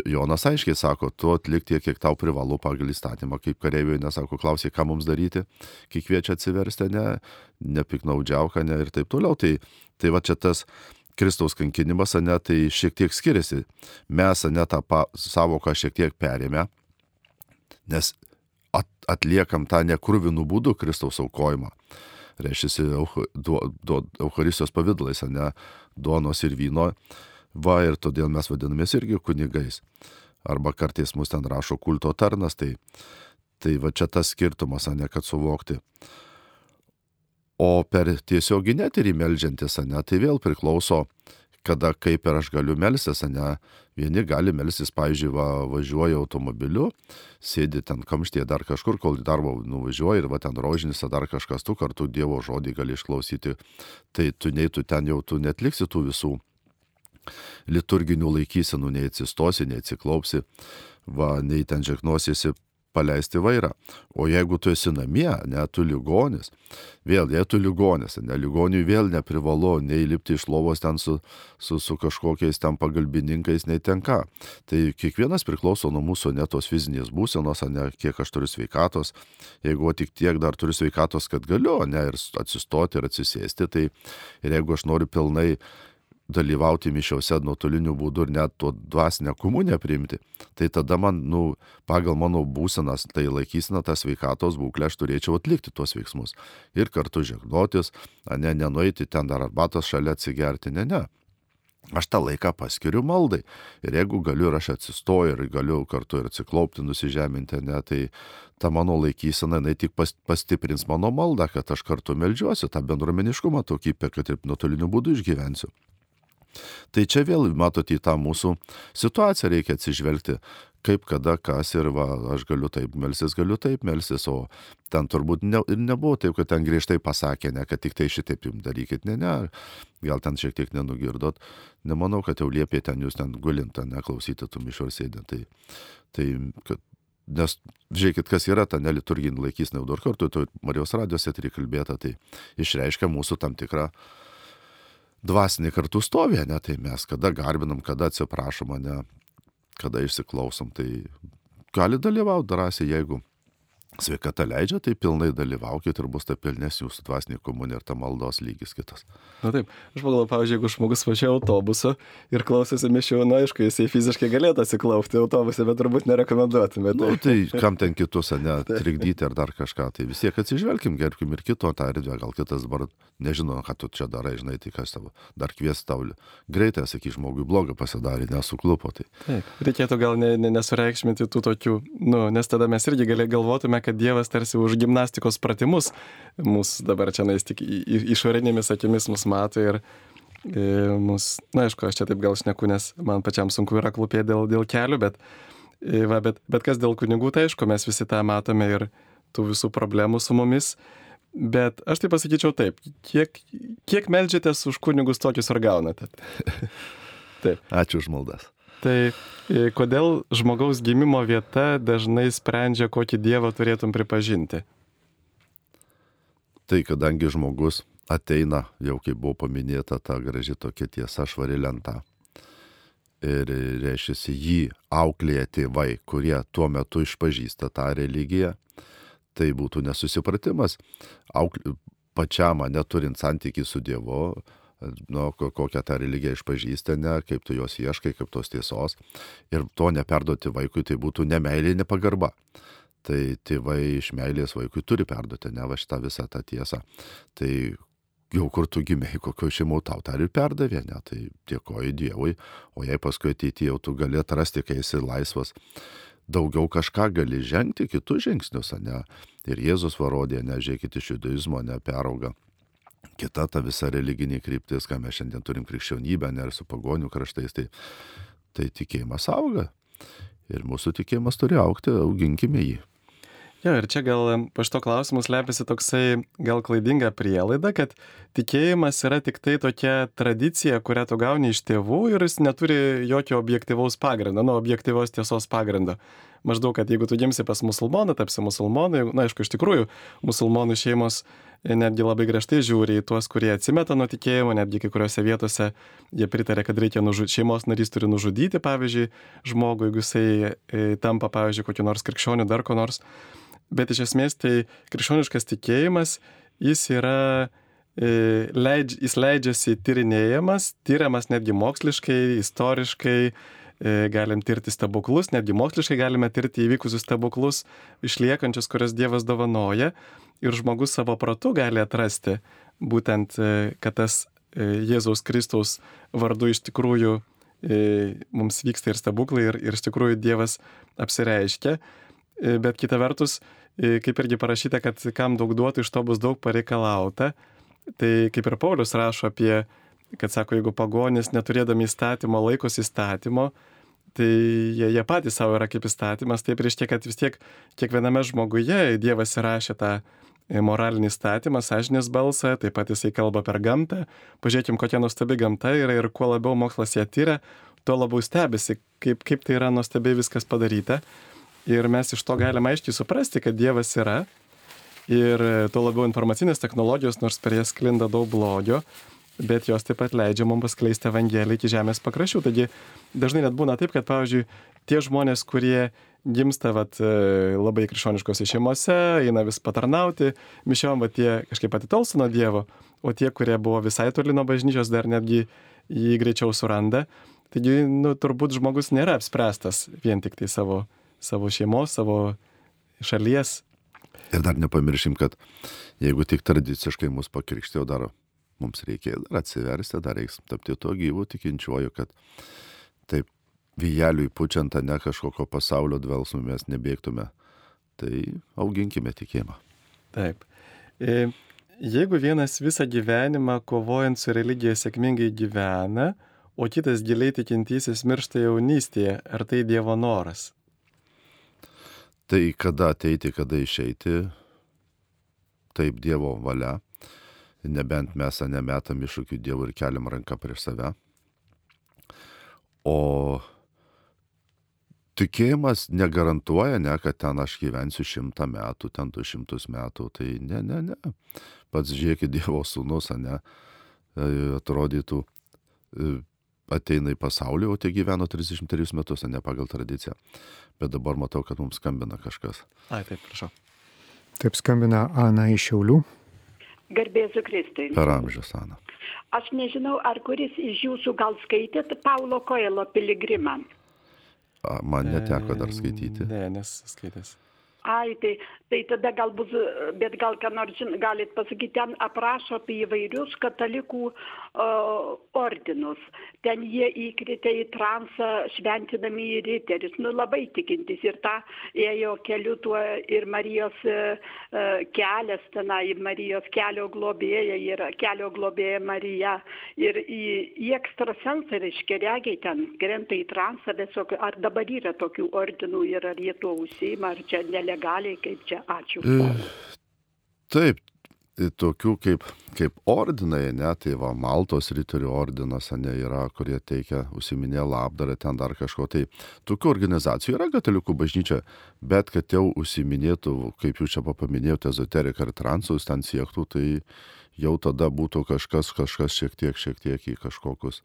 Jonas aiškiai sako, tu atlik tiek, kiek tau privalu pagal įstatymą, kaip kareiviui nesako, klausai, ką mums daryti, kai kviečia atsiversti, ne, nepiknaudžiauka, ne ir taip toliau. Tai, tai va čia tas Kristaus kankinimas, ne, tai šiek tiek skiriasi. Mes, ne, tą savoką šiek tiek perėmė, nes at, atliekam tą nekurvinų būdų Kristaus aukojimą. Reiškia, Eucharistijos pavydalais, ne, duonos ir vyno Va ir todėl mes vadinamės irgi kunigais. Arba kartais mus ten rašo kulto tarnas, tai, tai va čia tas skirtumas, ne kad suvokti. O per tiesioginį eterį melžiantis, ne, tai vėl priklauso, kada kaip ir aš galiu melstis, ne. Vieni gali melstis, pavyzdžiui, va, važiuoja automobiliu, sėdi ten kamštėje dar kažkur, kol į darbą nuvažiuoja ir va ten rožinis ar dar kažkas, tu kartu Dievo žodį gali išklausyti. Tai tu nei tu ten jau tu netliksi tų visų liturginių laikysenų, nei atsistosi, nei atsiklaupsi, va, nei ten žeknosiesi paleisti vairą. O jeigu tu esi namie, ne tu ligonis, vėl, jei tu ligonis, ne ligoniui vėl neprivalu nei lipti iš lovos ten su, su, su kažkokiais ten pagalbininkais, nei tenka. Tai kiekvienas priklauso nuo mūsų netos fizinės būsenos, ne kiek aš turiu sveikatos. Jeigu tik tiek dar turiu sveikatos, kad galiu, ne ir atsistoti ir atsisėsti, tai ir jeigu aš noriu pilnai dalyvauti mišiuose nuotoliniu būdu ir net to dvasinę komuniją priimti, tai tada man, nu, pagal mano būsenas, tai laikysina tą sveikatos būklę, aš turėčiau atlikti tuos veiksmus. Ir kartu žegnotis, ne, nenueiti ten dar arbatos šalia atsigerti, ne, ne. Aš tą laiką paskiriu maldai. Ir jeigu galiu ir aš atsistoju ir galiu kartu ir atsiklaupti, nusižeminti, ne, tai ta mano laikysena, jinai tik pas, pastiprins mano maldą, kad aš kartu melžiuosi, tą bendruomeniškumą tokį, kad ir nuotoliniu būdu išgyvensiu. Tai čia vėl, matot, į tą mūsų situaciją reikia atsižvelgti, kaip, kada, kas ir va, aš galiu taip melsis, galiu taip melsis, o ten turbūt ne, nebuvo taip, kad ten griežtai pasakė, ne, kad tik tai šitaip jums darykit, ne, ne, gal ten šiek tiek nenugirdot, nemanau, kad jau liepė ten jūs ten gulint, neklausyti tų mišų sėdint. Tai, tai kad, nes žiūrėkit, kas yra ta neliturginė laikysnė, daug kartų, tu Marijos radijos eterį kalbėta, tai išreiškia mūsų tam tikrą dvasinį kartu stovė, ne, tai mes kada garbinam, kada atsiprašom, ne, kada išsiklausom, tai gali dalyvauti drąsiai, jeigu sveikata leidžia, tai pilnai dalyvaukit ir bus ta pilnes jūsų dvasinė komunija ir ta maldos lygis kitas. Na taip, aš pagalvoju, pavyzdžiui, jeigu žmogus važiuoja autobusu ir klausėsi mišių, na aišku, jisai fiziškai galėtų atsiklaupti autobuse, bet turbūt nerekomenduotume. Tai. Na, tai kam ten kitus, ne, trikdyti ar dar kažką, tai vis tiek atsižvelkim, gerbkim ir kito tą erdvę, gal kitas dabar nežino, ką tu čia darai, žinai, tai kas tavo, dar kvies tau greitai, saky, žmogui blogą pasidarė, nesuklupo. Tai. Taip, reikėtų gal ne, ne, nesureikšminti tų tokių, nu, nes tada mes irgi galėtume, kad Dievas tarsi už gimnastikos pratimus mus dabar čia nais tik išorinėmis akimis mus mato ir e, mus, na aišku, aš čia taip gal šneku, nes man pačiam sunku yra klūpėti dėl, dėl kelių, bet, e, va, bet, bet kas dėl kunigų, tai aišku, mes visi tą matome ir tų visų problemų su mumis. Bet aš tai pasakyčiau taip, kiek, kiek melžiatės už kunigus tokius ar gaunate? taip. Ačiū už maldas. Tai e, kodėl žmogaus gimimo vieta dažnai sprendžia, kokį dievą turėtum pripažinti? Tai kadangi žmogus ateina, jau kaip buvo paminėta, ta graži tokia tiesa švari lenta. Ir reiškia, jį auklėja tėvai, kurie tuo metu išpažįsta tą religiją. Tai būtų nesusipratimas. Aukl... Pačiam, neturint santykių su Dievu, nu, kokią tą religiją išpažįsta, ne, kaip tu jos ieškai, kaip tos tiesos. Ir to neperduoti vaikui, tai būtų nemeilė, nepagarba tai tėvai iš meilės vaikui turi perduoti, ne va šitą visą tą tiesą. Tai jau kur tu gimėjai, kokio šeimų tau tą ir perdavė, ne, tai dėkoju Dievui, o jei paskui ateityje jau tu gali atrasti, kai esi laisvas, daugiau kažką gali žengti, kitus žingsnius, ne, ir Jėzus varodė, ne, žiūrėkit iš judaizmo, ne, perauga. Kita ta visa religinė kryptis, ką mes šiandien turim krikščionybę, ne, ir su pagonių kraštais, tai, tai tikėjimas auga. Ir mūsų tikėjimas turi aukti, auginkime jį. Jo, ir čia gal po šito klausimu slepiasi toksai gal klaidinga prielaida, kad tikėjimas yra tik tai tokia tradicija, kurią tu gauni iš tėvų ir jis neturi jokio objektivaus pagrindo, nu, objektivos tiesos pagrindo. Maždaug, kad jeigu tu gimsi pas musulmoną, tapsi musulmonai, na, aišku, iš tikrųjų, musulmonų šeimos netgi labai griežtai žiūri į tuos, kurie atsimeta nuo tikėjimo, netgi kai kuriuose vietose jie pritarė, kad reikia nužudyti, šeimos narys turi nužudyti, pavyzdžiui, žmogų, jeigu jisai e, tampa, pavyzdžiui, kokiu nors krikščioniu, dar ko nors. Bet iš esmės tai krikščioniškas tikėjimas, jis yra, e, leidž, jis leidžiasi tyrinėjamas, tyriamas netgi moksliškai, istoriškai, galim tirti stebuklus, netgi moksliškai galime tirti įvykusius stebuklus, išliekančius, kurias Dievas dovanoja ir žmogus savo pratu gali atrasti būtent, e, kad tas Jėzaus Kristaus vardu iš tikrųjų mums vyksta ir stebuklai ir, ir iš tikrųjų Dievas apsireiškia. Bet kita vertus, kaip irgi parašyta, kad kam daug duotų, iš to bus daug pareikalauta. Tai kaip ir Paulius rašo apie, kad sako, jeigu pagonis neturėdami įstatymo laikosi įstatymo, tai jie, jie patys savo yra kaip įstatymas, tai reiškia, kad vis tiek kiekviename žmoguje Dievas įrašė tą moralinį įstatymą, sąžinės balsą, taip pat jisai kalba per gamtą. Pažiūrėkim, kokia nuostabi gamta yra ir kuo labiau mokslas ją tyria, tuo labiau stebisi, kaip, kaip tai yra nuostabiai viskas padaryta. Ir mes iš to galime aiškiai suprasti, kad Dievas yra. Ir tuo labiau informacinės technologijos, nors per jas klinda daug blogio, bet jos taip pat leidžia mums paskleisti Evangeliją iki žemės pakraščių. Taigi dažnai net būna taip, kad, pavyzdžiui, tie žmonės, kurie gimsta vat, labai krikščioniškose šeimose, eina vis patarnauti, mišiom, va tie kažkaip atitolsta nuo Dievo, o tie, kurie buvo visai toli nuo bažnyčios, dar netgi jį greičiau suranda. Taigi, nu, turbūt žmogus nėra apspręstas vien tik tai savo savo šeimos, savo šalies. Ir dar nepamiršim, kad jeigu tik tradiciškai mus pakrikštėjo, dar mums reikia dar atsiversti, dar reiks tapti to gyvų tikinčiuoju, kad taip vyjeliui pučiant, ne kažkokio pasaulio dvelsmų mes nebėgtume. Tai auginkime tikėjimą. Taip. E, jeigu vienas visą gyvenimą kovojant su religija sėkmingai gyvena, o kitas giliai tikintysis miršta jaunystėje, ar tai Dievo noras? Tai kada ateiti, kada išeiti, taip Dievo valia, nebent mes nemetam iššūkių Dievui ir keliam ranką prieš save. O tikėjimas negarantuoja, ne, kad ten aš gyvensiu šimtą metų, ten du šimtus metų, tai ne, ne, ne. Pats žiūrėkit Dievo sūnus, ne, e, atrodytų e, ateina į pasaulį, o tie gyveno 33 metus, ne pagal tradiciją. Bet dabar matau, kad mums skambina kažkas. Ai, taip, prašau. Taip skambina Ana iš Šiaulių. Garbėsiu Kristui. Per amžius, Ana. Aš nežinau, ar kuris iš jūsų gal skaitėt Paulo Koelo piligrimą. A, man neteko dar skaityti. Ne, nes skaitęs. Ai, tai, tai tada gal bus, bet gal ką nors galit pasakyti, ten aprašo apie įvairius katalikų uh, ordinus. Ten jie įkritė į transą šventinami į riteris. Nu, labai tikintis. Ir tą ėjo keliu tuo ir Marijos uh, kelias tenai, Marijos kelio globėja yra, kelio globėja Marija. Ir į, į ekstrasensą, reiškia, regiai ten krenta į transą visokių. Ar dabar yra tokių ordinų ir ar jie tuo užsima, ar čia nelegaliai legaliai, kaip čia, ačiū. Taip, tokių kaip, kaip ordinai, ne, tai va, Maltos ryterių ordinas, ne, yra, kurie teikia, užsiminė labdarą, ten dar kažko. Tai tokių organizacijų yra katalikų bažnyčia, bet kad jau užsiminėtų, kaip jūs čia paminėjote, ezoteriką ir transus ten siektų, tai jau tada būtų kažkas, kažkas šiek tiek, šiek tiek į kažkokius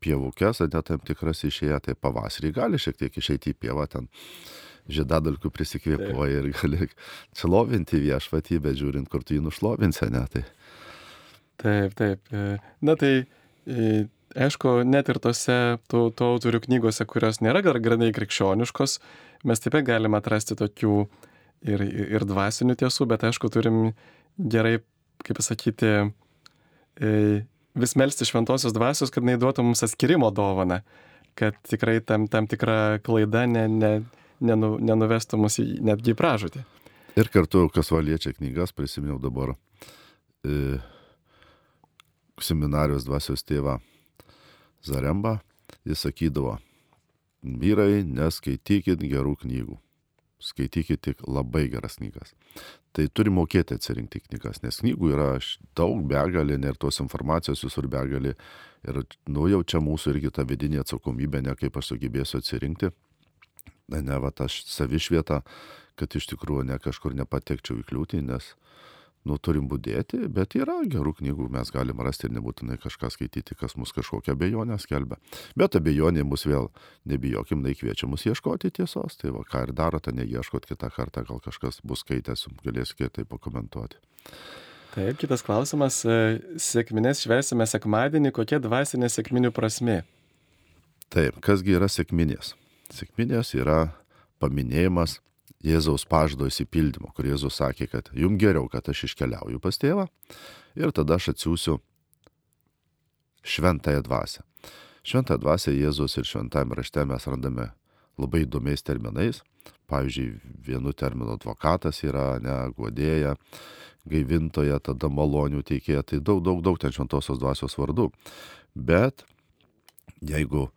pievukės, net tam tikras išėję, tai pavasarį gali šiek tiek išeiti į pievą ten. Žiedadalkių prisikvėpuoja ir gali šlovinti viešpatį, bet žiūrint, kur tu jį nušlovinsi, ne? Tai... Taip, taip. E, na tai, e, aišku, net ir tose tų, tų autorių knygose, kurios nėra gar granai krikščioniškos, mes taip pat galime atrasti tokių ir, ir dvasinių tiesų, bet aišku, turim gerai, kaip pasakyti, e, vis melsti šventosios dvasios, kad neįduotų mums atskirimo dovaną, kad tikrai tam, tam tikra klaida ne, ne, nenu, nenuvestų mus į, netgi į pražūtį. Ir kartu, kas valiečia knygas, prisiminiau dabar e, seminarijos dvasios tėvą Zaremba, jis sakydavo, vyrai, neskaitykit gerų knygų skaitykit tik labai geras knygas. Tai turi mokėti atsirinkti knygas, nes knygų yra daug begalė ir tos informacijos visur begalė. Ir nu jau čia mūsų irgi ta vidinė atsakomybė, ne kaip aš sugebėsiu atsirinkti. Ne, ne, va, aš savišvietą, kad iš tikrųjų ne kažkur nepatekčiau į kliūtį, nes nu, turim būdėti, bet yra gerų knygų, mes galim rasti ir nebūtinai kažką skaityti, kas mus kažkokią abejonę skelbia. Bet abejonė mus vėl, nebijokim, tai kviečia mus ieškoti tiesos, tai va, ką ir darote, neieškot kitą kartą, gal kažkas bus skaitęs, galėsite tai pakomentuoti. Taip, kitas klausimas. Sėkminės švesime sekmadienį, kokia dvasinė sėkminių prasme? Taip, kasgi yra sėkminės? Sėkminės yra paminėjimas Jėzaus pažado įsipildymo, kur Jėzus sakė, kad jums geriau, kad aš iškeliauju pas tėvą ir tada aš atsiųsiu šventąją dvasę. Šventąją dvasę Jėzus ir šventame rašte mes randame labai įdomiais terminais. Pavyzdžiui, vienu terminu advokatas yra, ne, guodėja, gaivintoja, tada malonių teikėja, tai daug, daug, daug ten šventosios dvasios vardų. Bet jeigu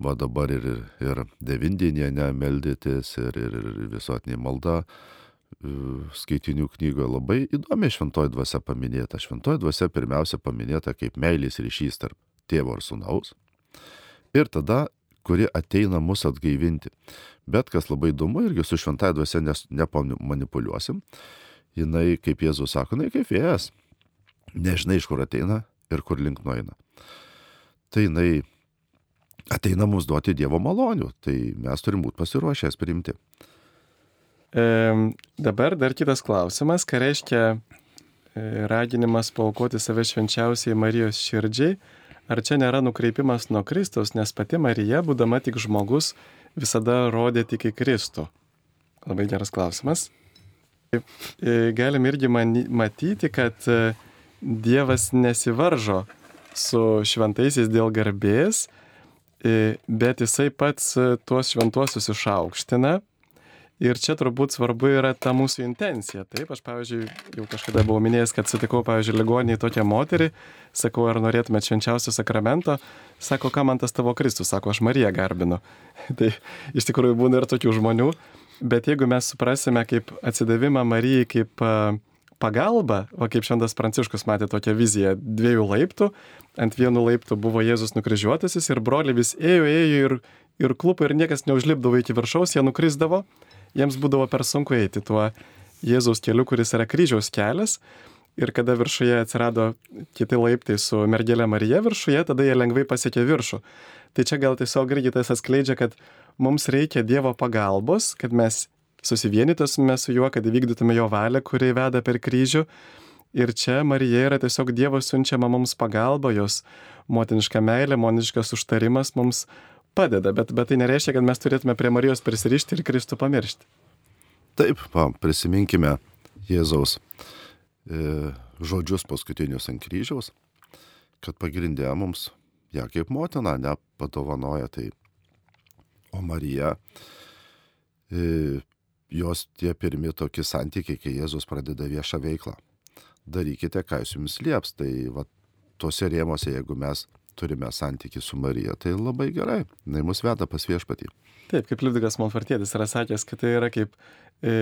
va dabar ir, ir devindienė meldytis, ir, ir, ir visuotinė malda e, skaitinių knygoje labai įdomi šventoji dvasia paminėta. Šventoji dvasia pirmiausia paminėta kaip meilės ryšys tarp tėvo ir sunaus. Ir tada, kuri ateina mus atgaivinti. Bet kas labai įdomu, irgi su šventoji dvasia nepamanipuliuosim. Jinai, kaip Jėzus sako, jinai kaip vėjas. Nežinai, iš kur ateina ir kur link nueina. Tai jinai ateina mums duoti Dievo malonių, tai mes turim būti pasiruošęs priimti. E, dabar dar kitas klausimas, ką reiškia e, raginimas paukoti save švenčiausiai Marijos širdžiai. Ar čia nėra nukreipimas nuo Kristaus, nes pati Marija, būdama tik žmogus, visada rodė tik į Kristų? Labai geras klausimas. E, galim irgi matyti, kad e, Dievas nesivaržo su šventaisiais dėl garbės, bet jisai pats e, tuos šventuosius išaukština. Ir čia turbūt svarbu yra ta mūsų intencija. Taip, aš, pavyzdžiui, jau kažkada buvau minėjęs, kad sutikau, pavyzdžiui, ligoniai tokią moterį, sakau, ar norėtumėte švenčiausio sakramento, sako, ką man tas tavo Kristus, sako, aš Mariją garbinu. tai iš tikrųjų būna ir tokių žmonių, bet jeigu mes suprasime kaip atsidavimą Marijai, kaip uh, pagalba, o kaip šventas Pranciškus matė tokią viziją dviejų laiptų, ant vienų laiptų buvo Jėzus nukryžiuotasis ir broliai vis ėjo, ėjo ir, ir klupo ir niekas neužlipdavo iki viršaus, jie nukrisdavo, jiems būdavo per sunku eiti tuo Jėzaus keliu, kuris yra kryžiaus kelias. Ir kada viršuje atsirado kiti laiptai su mergelė Marija viršuje, tada jie lengvai pasiekė viršų. Tai čia gal tiesiog irgi tas atskleidžia, kad mums reikia Dievo pagalbos, kad mes susivienytume su juo, kad įvykdytume jo valią, kuri veda per kryžių. Ir čia Marija yra tiesiog Dievo siunčiama mums pagalba, jos motiniška meilė, motiniškas užtarimas mums padeda, bet, bet tai nereiškia, kad mes turėtume prie Marijos prisirišti ir Kristų pamiršti. Taip, pa, prisiminkime Jėzaus e, žodžius paskutinius ant kryžiaus, kad pagrindė mums ją kaip motina nepadovanoja tai. O Marija e, jos tie pirmi tokie santykiai, kai Jėzus pradeda viešą veiklą. Darykite, ką jis jums lieps. Tai va, tuose rėmose, jeigu mes turime santykių su Marija, tai labai gerai. Jis mus veda pas viešpatį. Taip, kaip Liudvigas Monfartėtis yra sakęs, kad tai yra kaip e,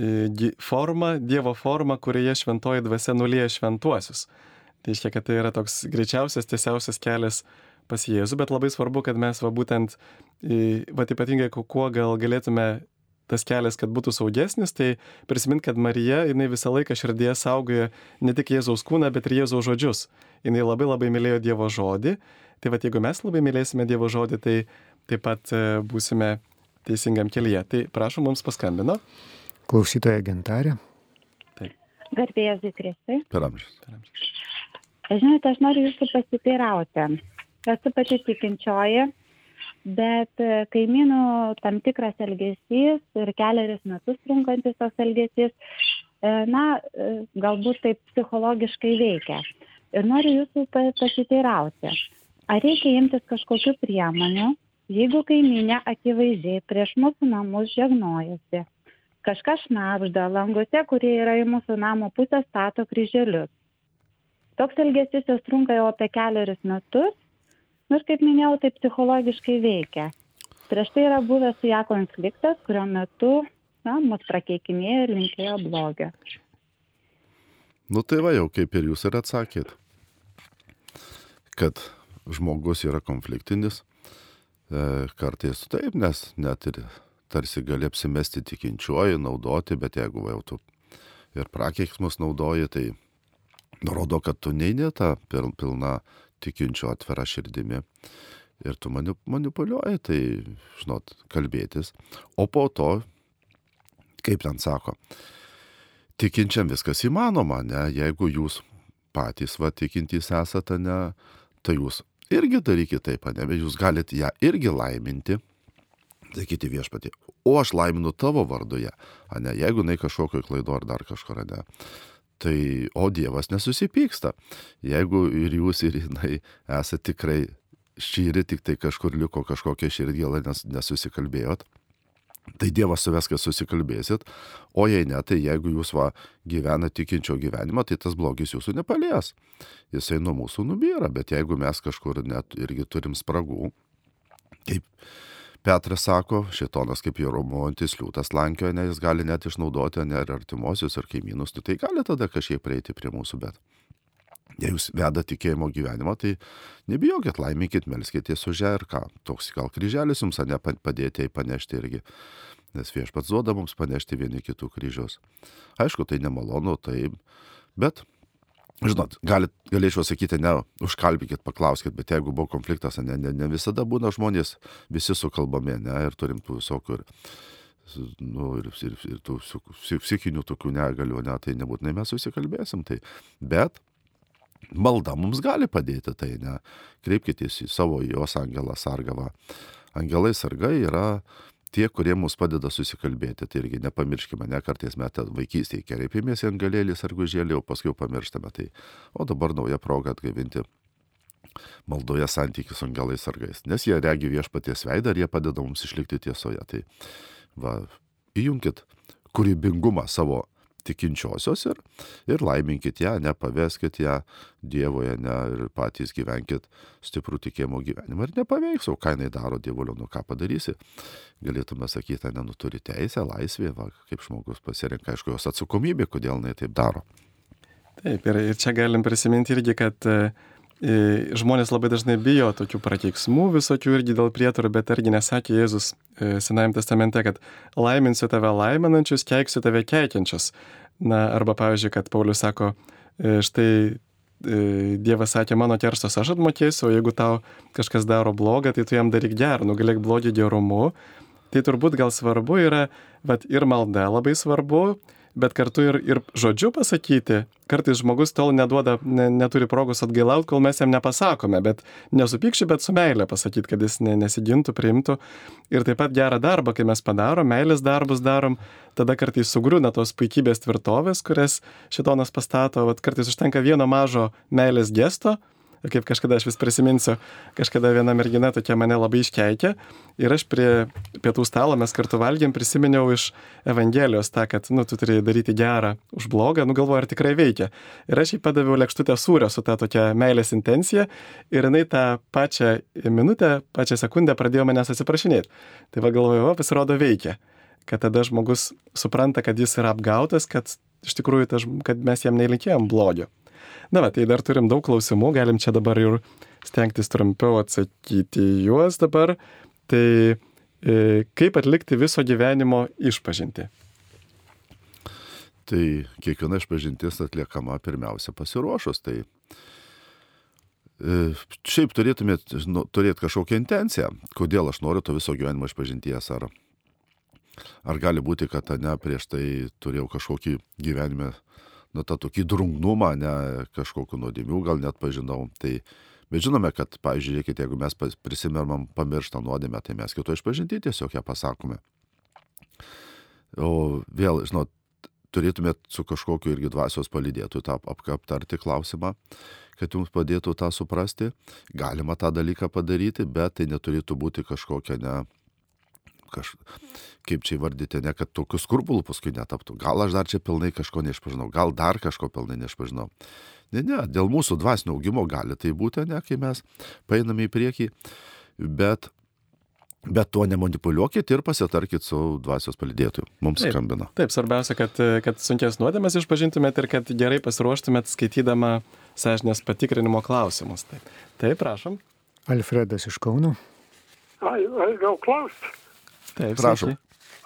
e, forma, Dievo forma, kurioje šventoji dvasia nulieja šventuosius. Tai reiškia, kad tai yra toks greičiausias, tiesiausias kelias pas Jėzų, bet labai svarbu, kad mes va būtent, va ypatingai kuo gal galėtume tas kelias, kad būtų saugesnis, tai prisimint, kad Marija, jinai visą laiką širdėje saugojo ne tik Jėzaus kūną, bet ir Jėzaus žodžius. Jinai labai labai mylėjo Dievo žodį. Tai va, jeigu mes labai mylėsime Dievo žodį, tai taip pat e, būsime teisingam kelyje. Tai prašom, mums paskambino. Klausytoja gintarė. Garbėjas Zikristai. Per amžius. Žinote, aš noriu jūsų pasiteirauti. Esu pati tikinčioji, bet e, kaimynų tam tikras elgesys ir keliarius metus trunkantis tas elgesys, e, na, e, galbūt taip psichologiškai veikia. Ir noriu jūsų pa- pasiteirauti, ar reikia imtis kažkokių priemonių, jeigu kaiminė akivaizdžiai prieš mūsų namus žegnojasi, kažkas šnapžda languose, kurie yra į mūsų namo pusę stato kryželius. Toks elgesys jos trunka jau apie keliarius metus, nors kaip minėjau, tai psichologiškai veikia. Prieš tai yra buvęs su ją konfliktas, kurio metu na, mus prakeikinėjo ir linkėjo blogio. Nu tai va jau kaip ir jūs ir atsakėt, kad žmogus yra konfliktinis, e, kartais taip, nes net ir tarsi gali apsimesti tikinčiuoju, naudoti, bet jeigu jau tu ir prakeiksmus naudoji, tai nurodo, kad tu neini tą pil, pilną tikinčio atvira širdimi. Ir tu mani, manipuliuoji, tai, žinot, kalbėtis. O po to, kaip ten sako, tikinčiam viskas įmanoma, ne? Jeigu jūs patys, va, tikintys esate, ne, tai jūs irgi darykite taip, ne, bet jūs galite ją irgi laiminti, sakyti viešpatį, o aš laiminu tavo vardoje, ne, jeigu jinai kažkokio klaido ar dar kažkur, ne. Tai, o Dievas nesusipyksta. Jeigu ir jūs, ir jinai esate tikrai šyri, tik tai kažkur liko kažkokia širdgėla, nes nesusikalbėjot, tai Dievas suves, kad susikalbėsit, o jei ne, tai jeigu jūs va gyvena tikinčio gyvenimą, tai tas blogis jūsų nepalies. Jisai nuo mūsų nubyra, bet jeigu mes kažkur net irgi turim spragų, kaip Petras sako, šitonas kaip jo romuojantis liūtas lankioja, ne, jis gali net išnaudoti ne ir artimuosius, ar kaimynus, nu, tai gali tada kažkiek prieiti prie mūsų, bet jei jūs veda tikėjimo gyvenimą, tai nebijokit, laimykit, melskitės už ją ir ką, toks gal kryželis jums, ne padėti jai panešti irgi, nes viešpats duoda mums panešti vieni kitų kryžius. Aišku, tai nemalonu, tai, bet Žinot, galit, galėčiau sakyti, ne, užkalbykit, paklauskit, bet jeigu buvo konfliktas, ne, ne, ne visada būna žmonės visi sukalbami, ne, ir turim tų visokių ir, nu, ir, ir, ir tų psichinių tokių negalių, ne, tai nebūtinai mes susikalbėsim, tai, bet malda mums gali padėti, tai ne, kreipkitės į savo jos angelą sargavą. Angelai sargai yra tie, kurie mums padeda susikalbėti. Tai irgi nepamirškime, ne kartais metą vaikystėje kreipiamės į angelėlį sargužėlį, o paskui pamirštame. Tai, o dabar nauja proga atgaivinti maldoje santykių su angelais sargais. Nes jie regi viešpaties veidą ir jie padeda mums išlikti tiesoje. Tai va, įjunkit kūrybingumą savo tikinčiosios ir, ir laiminkit ją, nepaveskit ją Dievoje, ne, ir patys gyvenkit stiprų tikėjimo gyvenimą ir nepaveiks, o ką jinai daro Dievulio, nu ką padarysi. Galėtume sakyti, ne, nu turi teisę, laisvė, va, kaip žmogus pasirenka, aišku, jos atsakomybė, kodėl jinai taip daro. Taip, ir, ir čia galim prisiminti irgi, kad e, žmonės labai dažnai bijo tokių prakeiksmų visokių irgi dėl prietarų, bet argi nesakė Jėzus e, Senajame testamente, kad laiminsiu tave laiminančius, keiksiu tave keikiančius. Na, arba pavyzdžiui, kad Paulius sako, e, štai Dievas sakė, mano kerstos aš atmokėsiu, o jeigu tau kažkas daro blogą, tai tu jam daryk gerą, nugalėk blogį gerumu. Tai turbūt gal svarbu yra, bet ir malda labai svarbu, bet kartu ir, ir žodžiu pasakyti. Kartais žmogus tol neduoda, ne, neturi progos atgailauti, kol mes jam nepasakome, bet nesupykščiu, bet su meilė pasakyti, kad jis ne, nesigintų, priimtų. Ir taip pat gerą darbą, kai mes padarom, meilės darbus darom, tada kartais sugriūna tos puikybės tvirtovės, kurias šitonas pastato, vat kartais užtenka vieno mažo meilės gesto, Ir kaip kažkada aš vis prisiminsiu, kažkada viena mergina tokia mane labai iškeikė ir aš prie pietų stalo mes kartu valgėm, prisiminiau iš Evangelijos tą, kad, nu, tu turi daryti gerą už blogą, nu, galvoju, ar tikrai veikia. Ir aš jai padaviau lėkštutę sūrio su ta tokia meilės intencija ir jinai tą pačią minutę, pačią sekundę pradėjo manęs atsiprašinėti. Tai va galvoju, o, pasirodo veikia kad tada žmogus supranta, kad jis yra apgautas, kad iš tikrųjų, tas, kad mes jam nelinkėjom blogio. Na, va, tai dar turim daug klausimų, galim čia dabar ir stengtis trumpiau atsakyti juos dabar. Tai E, kaip atlikti viso gyvenimo išpažinti? Tai kiekviena išpažintis atliekama pirmiausia pasiruošus. Tai e, šiaip turėtumėt nu, turėti kažkokią intenciją, kodėl aš noriu to viso gyvenimo išpažinties. Ar, ar gali būti, kad ne prieš tai turėjau kažkokį gyvenime, nu tą tokį drungnumą, ne kažkokiu nuodėmių, gal net pažinau. Tai Bet žinome, kad, pavyzdžiui, žiūrėkite, jeigu mes prisimermam pamirštą nuodėmę, tai mes kito išpažinti tiesiog ją pasakome. O vėl, žinot, turėtumėt su kažkokiu irgi dvasios palydėtų tą aptarti klausimą, kad jums padėtų tą suprasti. Galima tą dalyką padaryti, bet tai neturėtų būti kažkokia ne, kaž, kaip čia įvardyti, ne kad tokių skrupulų paskui netaptų. Gal aš dar čia pilnai kažko neišpažinau, gal dar kažko pilnai neišpažinau. Ne, ne, dėl mūsų dvasinio augimo gali tai būti, ne, kai mes painame į priekį, bet, bet tuo nemanipuliuokit ir pasitarkit su dvasios palidėtoju. Mums taip, skambina. Taip, svarbiausia, kad, kad sunkės nuodėmės išpažintumėt ir kad gerai pasiruoštumėt skaitydama sąžinės patikrinimo klausimus. Taip, taip prašom. Alfredas iš Kauno. Ai, ai gal klausti? Taip, prašom.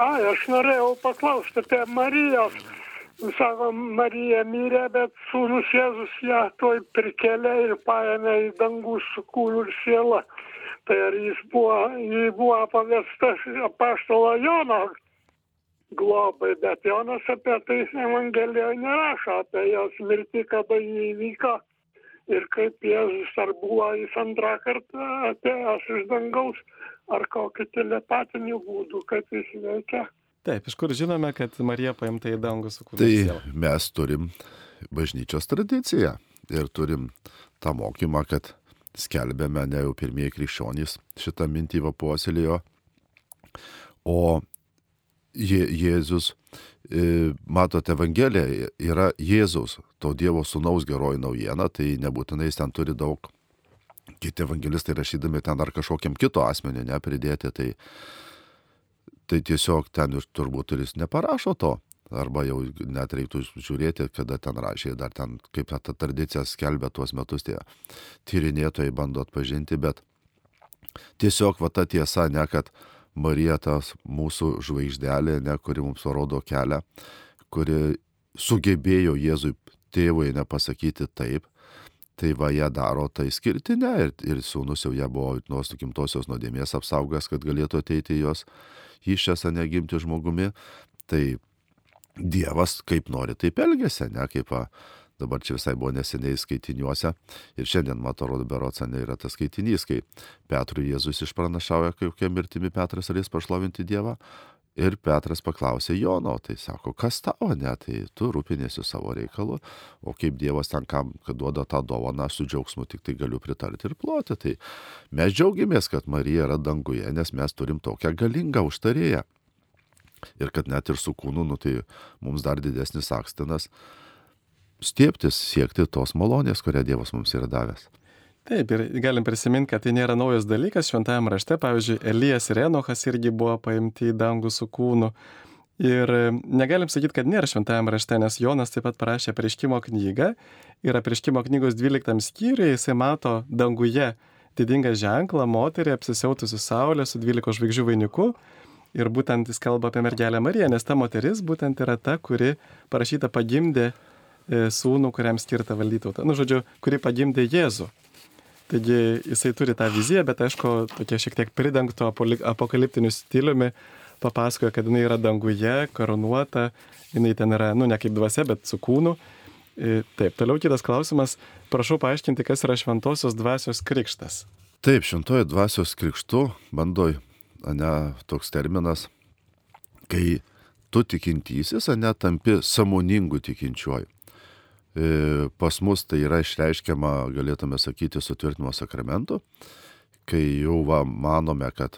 Ai, aš norėjau paklausti apie Marijos sako, Marija mirė, bet sūnus Jėzus ją toj prikelia ir paėmė į dangų su kūnu ir siela. Tai ar jis buvo, jį buvo pavestas apaštalo Jono globai, bet Jonas apie tai Evangelijoje nerašo, apie jos mirtį, kada jį įvyko ir kaip Jėzus ar buvo jis antrą kartą atėjęs iš dangaus, ar kokį telepatinių būdų, kaip jis veikia. Taip, iš kur žinome, kad Marija paimta į dangų su kūnu. Tai mes turim bažnyčios tradiciją ir turim tą mokymą, kad skelbėme ne jau pirmieji krikščionys šitą mintį puoselėjo, o Je, Jėzus, e, matote, Evangelija yra Jėzus, to Dievo sunaus geroji naujiena, tai nebūtinai jis ten turi daug, kiti evangelistai rašydami ten dar kažkokiam kito asmenį nepridėti, tai tai tiesiog ten ir turbūt ir jis neparašo to. Arba jau net reiktų žiūrėti, kada ten rašė, dar ten kaip ta, tradicija skelbia tuos metus tie tyrinėtojai bando atpažinti, bet tiesiog va ta tiesa, ne kad Marija tas mūsų žvaigždelė, ne kuri mums parodo kelią, kuri sugebėjo Jėzui tėvui nepasakyti taip, tai va ją daro tai skirtinę ir, ir sūnus jau ją buvo nuo sukimtosios nuodėmės apsaugęs, kad galėtų ateiti jos iššias, ne gimti žmogumi, tai Dievas kaip nori, taip elgesi, ne kaip va, dabar čia visai buvo neseniai skaitiniuose ir šiandien, matau, rodo berots, ne yra tas skaitinys, kai Petrui Jėzus išpranašauja, kokia mirtimi Petras galės pašlovinti Dievą. Ir Petras paklausė Jono, tai sako, kas tavo, ne, tai tu rūpinėsi savo reikalu, o kaip Dievas ten kam, kad duoda tą dovaną, su džiaugsmu tik tai galiu pritarti ir ploti. Tai mes džiaugiamės, kad Marija yra danguje, nes mes turim tokią galingą užtarėją. Ir kad net ir su kūnu, nu, tai mums dar didesnis akstinas stieptis, siekti tos malonės, kurią Dievas mums yra davęs. Taip, ir galim prisiminti, kad tai nėra naujas dalykas šventajame rašte. Pavyzdžiui, Elijas ir Enochas irgi buvo paimti į dangų su kūnu. Ir negalim sakyti, kad nėra šventajame rašte, nes Jonas taip pat parašė prieškimo knygą. Ir prieškimo knygos 12 skyriuje jisai mato danguje didingą ženklą, moterį apsisiautusi saulė su 12 žvaigždžių vainiku. Ir būtent jis kalba apie mergelę Mariją, nes ta moteris būtent yra ta, kuri parašyta pagimdė e, sūnų, kuriam skirta valdyti tautą. Nu, žodžiu, kuri pagimdė Jėzų. Taigi jisai turi tą viziją, bet aišku, tokia šiek tiek pridengto apokaliptiniu stiliumi papasakoja, kad jinai yra danguje, koronuota, jinai ten yra, nu, ne kaip dvasia, bet su kūnu. Taip, toliau kitas klausimas. Prašau paaiškinti, kas yra šventosios dvasios krikštas. Taip, šventojo dvasios krikštu bandoj, ne toks terminas, kai tu tikintysis, ne tampi samoningu tikinčiuoju. E, pas mus tai yra išreiškiama, galėtume sakyti, sutvirtinimo sakramentu, kai jau va, manome, kad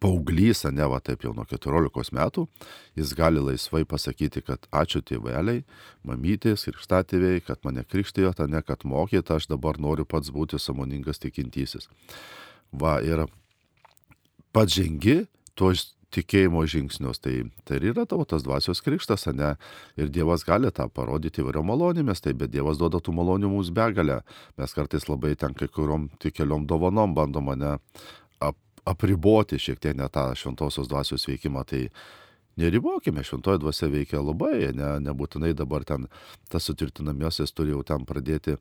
paauglys, ne va taip jau nuo 14 metų, jis gali laisvai pasakyti, kad ačiū tėveliai, mamytės, krikštatėviai, kad mane krikštijote, ne kad mokėte, aš dabar noriu pats būti samoningas tikintysis. Va ir pats žengi, tuo tikėjimo žingsnius. Tai, tai ir yra tavo tas dvasios krikštas, ne? Ir Dievas gali tą parodyti įvairiom malonėmis, tai bet Dievas duoda tų malonių mums begalę. Mes kartais labai ten kai kuriuom tik keliom dovanom bandom mane ap, apriboti šiek tiek net tą šventosios dvasios veikimą, tai neribokime, šventoji dvasia veikia labai, ne, nebūtinai dabar ten tas sutvirtinamiosios turi jau ten pradėti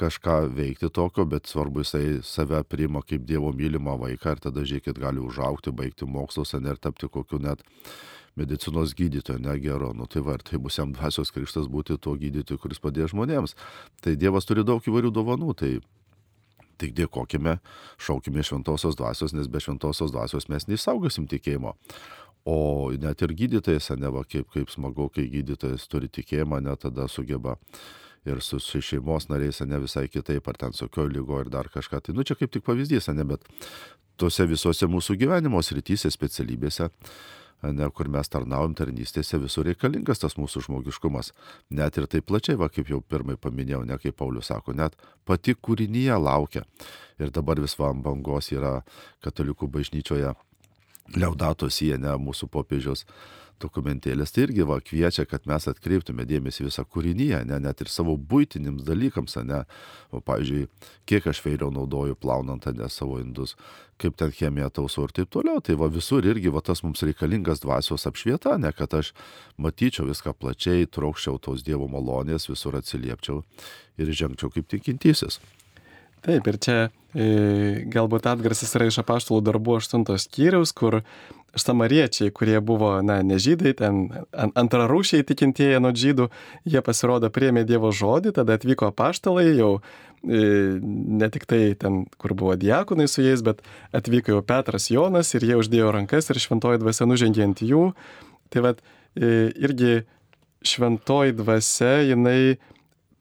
kažką veikti tokio, bet svarbu jisai save priima kaip Dievo mylimą vaiką ir tada žiūrėkit gali užaukti, baigti mokslus ir tapti kokiu net medicinos gydytoju, negero, nu tai va, ir tai bus jam dvasios krikštas būti tuo gydytoju, kuris padės žmonėms. Tai Dievas turi daug įvairių dovanų, tai tik dėkojime, šaukime šventosios dvasios, nes be šventosios dvasios mes neįsaugosim tikėjimo. O net ir gydytojas, ne va, kaip, kaip smagu, kai gydytojas turi tikėjimą, net tada sugeba ir su, su šeimos nariais, ne visai kitaip, ar ten sukio lygo ir dar kažką. Tai, nu, čia kaip tik pavyzdys, ne, bet tose visose mūsų gyvenimo srityse, specialybėse, ne, kur mes tarnaujam tarnystėse, visur reikalingas tas mūsų žmogiškumas. Net ir taip plačiai, va, kaip jau pirmai paminėjau, ne kaip Paulius sako, net pati kūrinyje laukia. Ir dabar vis va ant bangos yra katalikų bažnyčioje Liaudato sienė mūsų popiežiaus dokumentėlės, tai irgi va kviečia, kad mes atkreiptume dėmesį visą kūrinyje, ne, net ir savo būtinims dalykams, ne, o pavyzdžiui, kiek aš vėliau naudoju plaunant, ne savo indus, kaip ten chemija tausau ir taip toliau, tai va visur irgi va tas mums reikalingas dvasios apšvieta, ne, kad aš matyčiau viską plačiai, traukščiau tos Dievo malonės, visur atsiliepčiau ir žengčiau kaip tikintysis. Taip, ir čia e, galbūt atgarsis yra iš apaštalų darbų 8 skyriaus, kur samariečiai, kurie buvo, na, ne žydai, ten antrarūšiai tikintieji nuo žydų, jie pasirodo priemė Dievo žodį, tada atvyko apaštalai jau e, ne tik tai ten, kur buvo diakonai su jais, bet atvyko jau Petras Jonas ir jie uždėjo rankas ir šventoji dvasia nužengė ant jų. Tai vad, e, irgi šventoji dvasia, jinai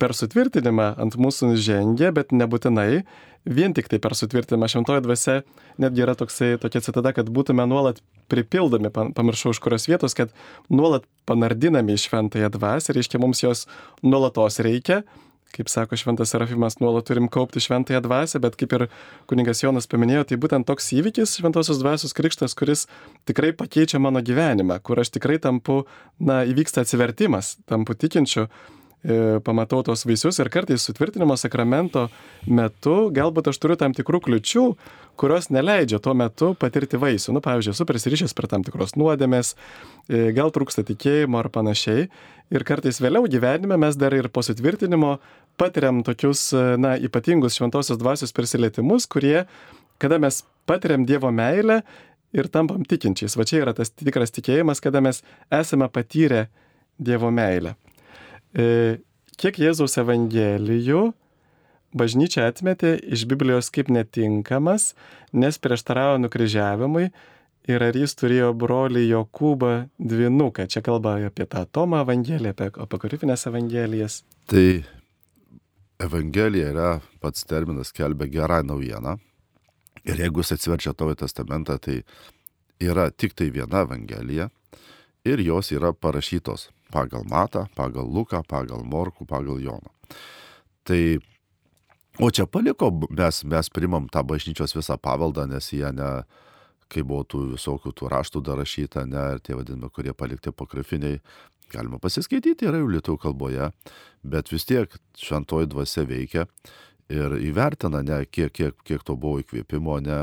per sutvirtinimą ant mūsų žengia, bet nebūtinai. Vien tik tai per sutvirtinimą šventoji dvasia, netgi yra toksai, tokia citata, kad būtume nuolat pripildomi, pamiršau iš kurios vietos, kad nuolat panardinami į šventąją dvasę, reiškia mums jos nuolatos reikia, kaip sako šventas Serafimas, nuolat turim kaupti šventąją dvasę, bet kaip ir kuningas Jonas paminėjo, tai būtent toks įvykis šventosios dvasios krikštas, kuris tikrai pakeičia mano gyvenimą, kur aš tikrai tampu, na, įvyksta atsivertimas, tampu tikinčiu pamatau tos vaisius ir kartais sutvirtinimo sakramento metu galbūt aš turiu tam tikrų kliučių, kurios neleidžia tuo metu patirti vaisių. Nu, pavyzdžiui, esu prisirišęs prie tam tikros nuodėmės, e, gal trūksta tikėjimo ar panašiai. Ir kartais vėliau gyvenime mes dar ir po sutvirtinimo patiriam tokius, e, na, ypatingus šventosios dvasios prisilietimus, kurie, kada mes patiriam Dievo meilę ir tampam tikinčiais. Va čia yra tas tikras tikėjimas, kada mes esame patyrę Dievo meilę. E, kiek Jėzaus Evangelijų bažnyčia atmetė iš Biblijos kaip netinkamas, nes prieštaravo nukryžiavimui ir ar jis turėjo brolį Jokūbą dvinuką. Čia kalba apie tą Tomą Evangeliją, apie apokrifinės Evangelijas. Tai Evangelija yra pats terminas kelbė gerą naujieną. Ir jeigu jūs atsiverčia tavo testamentą, tai yra tik tai viena Evangelija ir jos yra parašytos pagal Matą, pagal Luką, pagal Morkų, pagal Joną. Tai, o čia paliko, mes, mes primam tą bažnyčios visą paveldą, nes jie ne, kai buvo tų visokių tų raštų dar rašyta, ne, ir tie vadinami, kurie palikti pokrifiniai, galima pasiskaityti, yra jau lietuvių kalboje, bet vis tiek šventoji dvasia veikia ir įvertina, ne, kiek, kiek, kiek to buvo įkvėpimo, ne,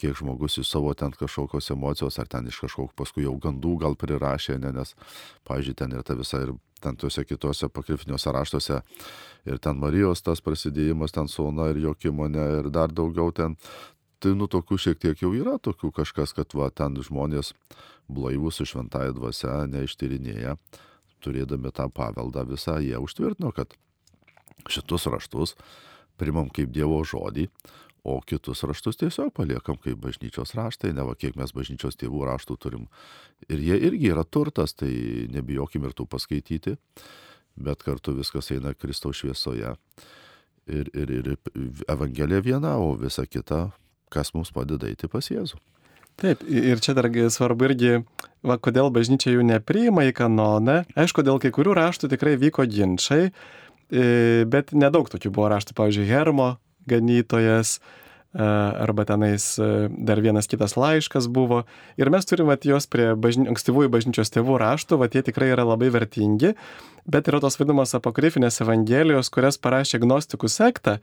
kiek žmogus iš savo ten kažkokios emocijos, ar ten iš kažkokio paskui jau gandų gal prirašė, ne, nes, pavyzdžiui, ten ir ta visa ir ten tuose kitose pakrifiniuose raštuose ir ten Marijos tas prasidėjimas, ten sauna ir jokimo, ne, ir dar daugiau ten. Tai nu tokių šiek tiek jau yra, tokių kažkas, kad va, ten žmonės blaivus su šventąją dvasia neištyrinėja, turėdami tą paveldą visą, jie užtvirtino, kad šitus raštus primam kaip Dievo žodį, o kitus raštus tiesiog paliekam kaip bažnyčios raštai, ne va kiek mes bažnyčios tėvų raštų turim. Ir jie irgi yra turtas, tai nebijokim ir tų paskaityti, bet kartu viskas eina Kristaus šviesoje. Ir, ir, ir Evangelija viena, o visa kita, kas mums padeda eiti pas Jėzų. Taip, ir čia dar svarbu irgi, va, kodėl bažnyčia jų nepriima į kanoną. Aišku, dėl kai kurių raštų tikrai vyko ginčiai, bet nedaug tokių buvo raštų, pavyzdžiui, Hermo ganytojas, arba tenais dar vienas kitas laiškas buvo. Ir mes turime juos prie bažny, ankstyvųjų bažnyčios tėvų raštų, va tie tikrai yra labai vertingi, bet yra tos vadinamos apokrifinės evangelijos, kurias parašė gnostikų sektą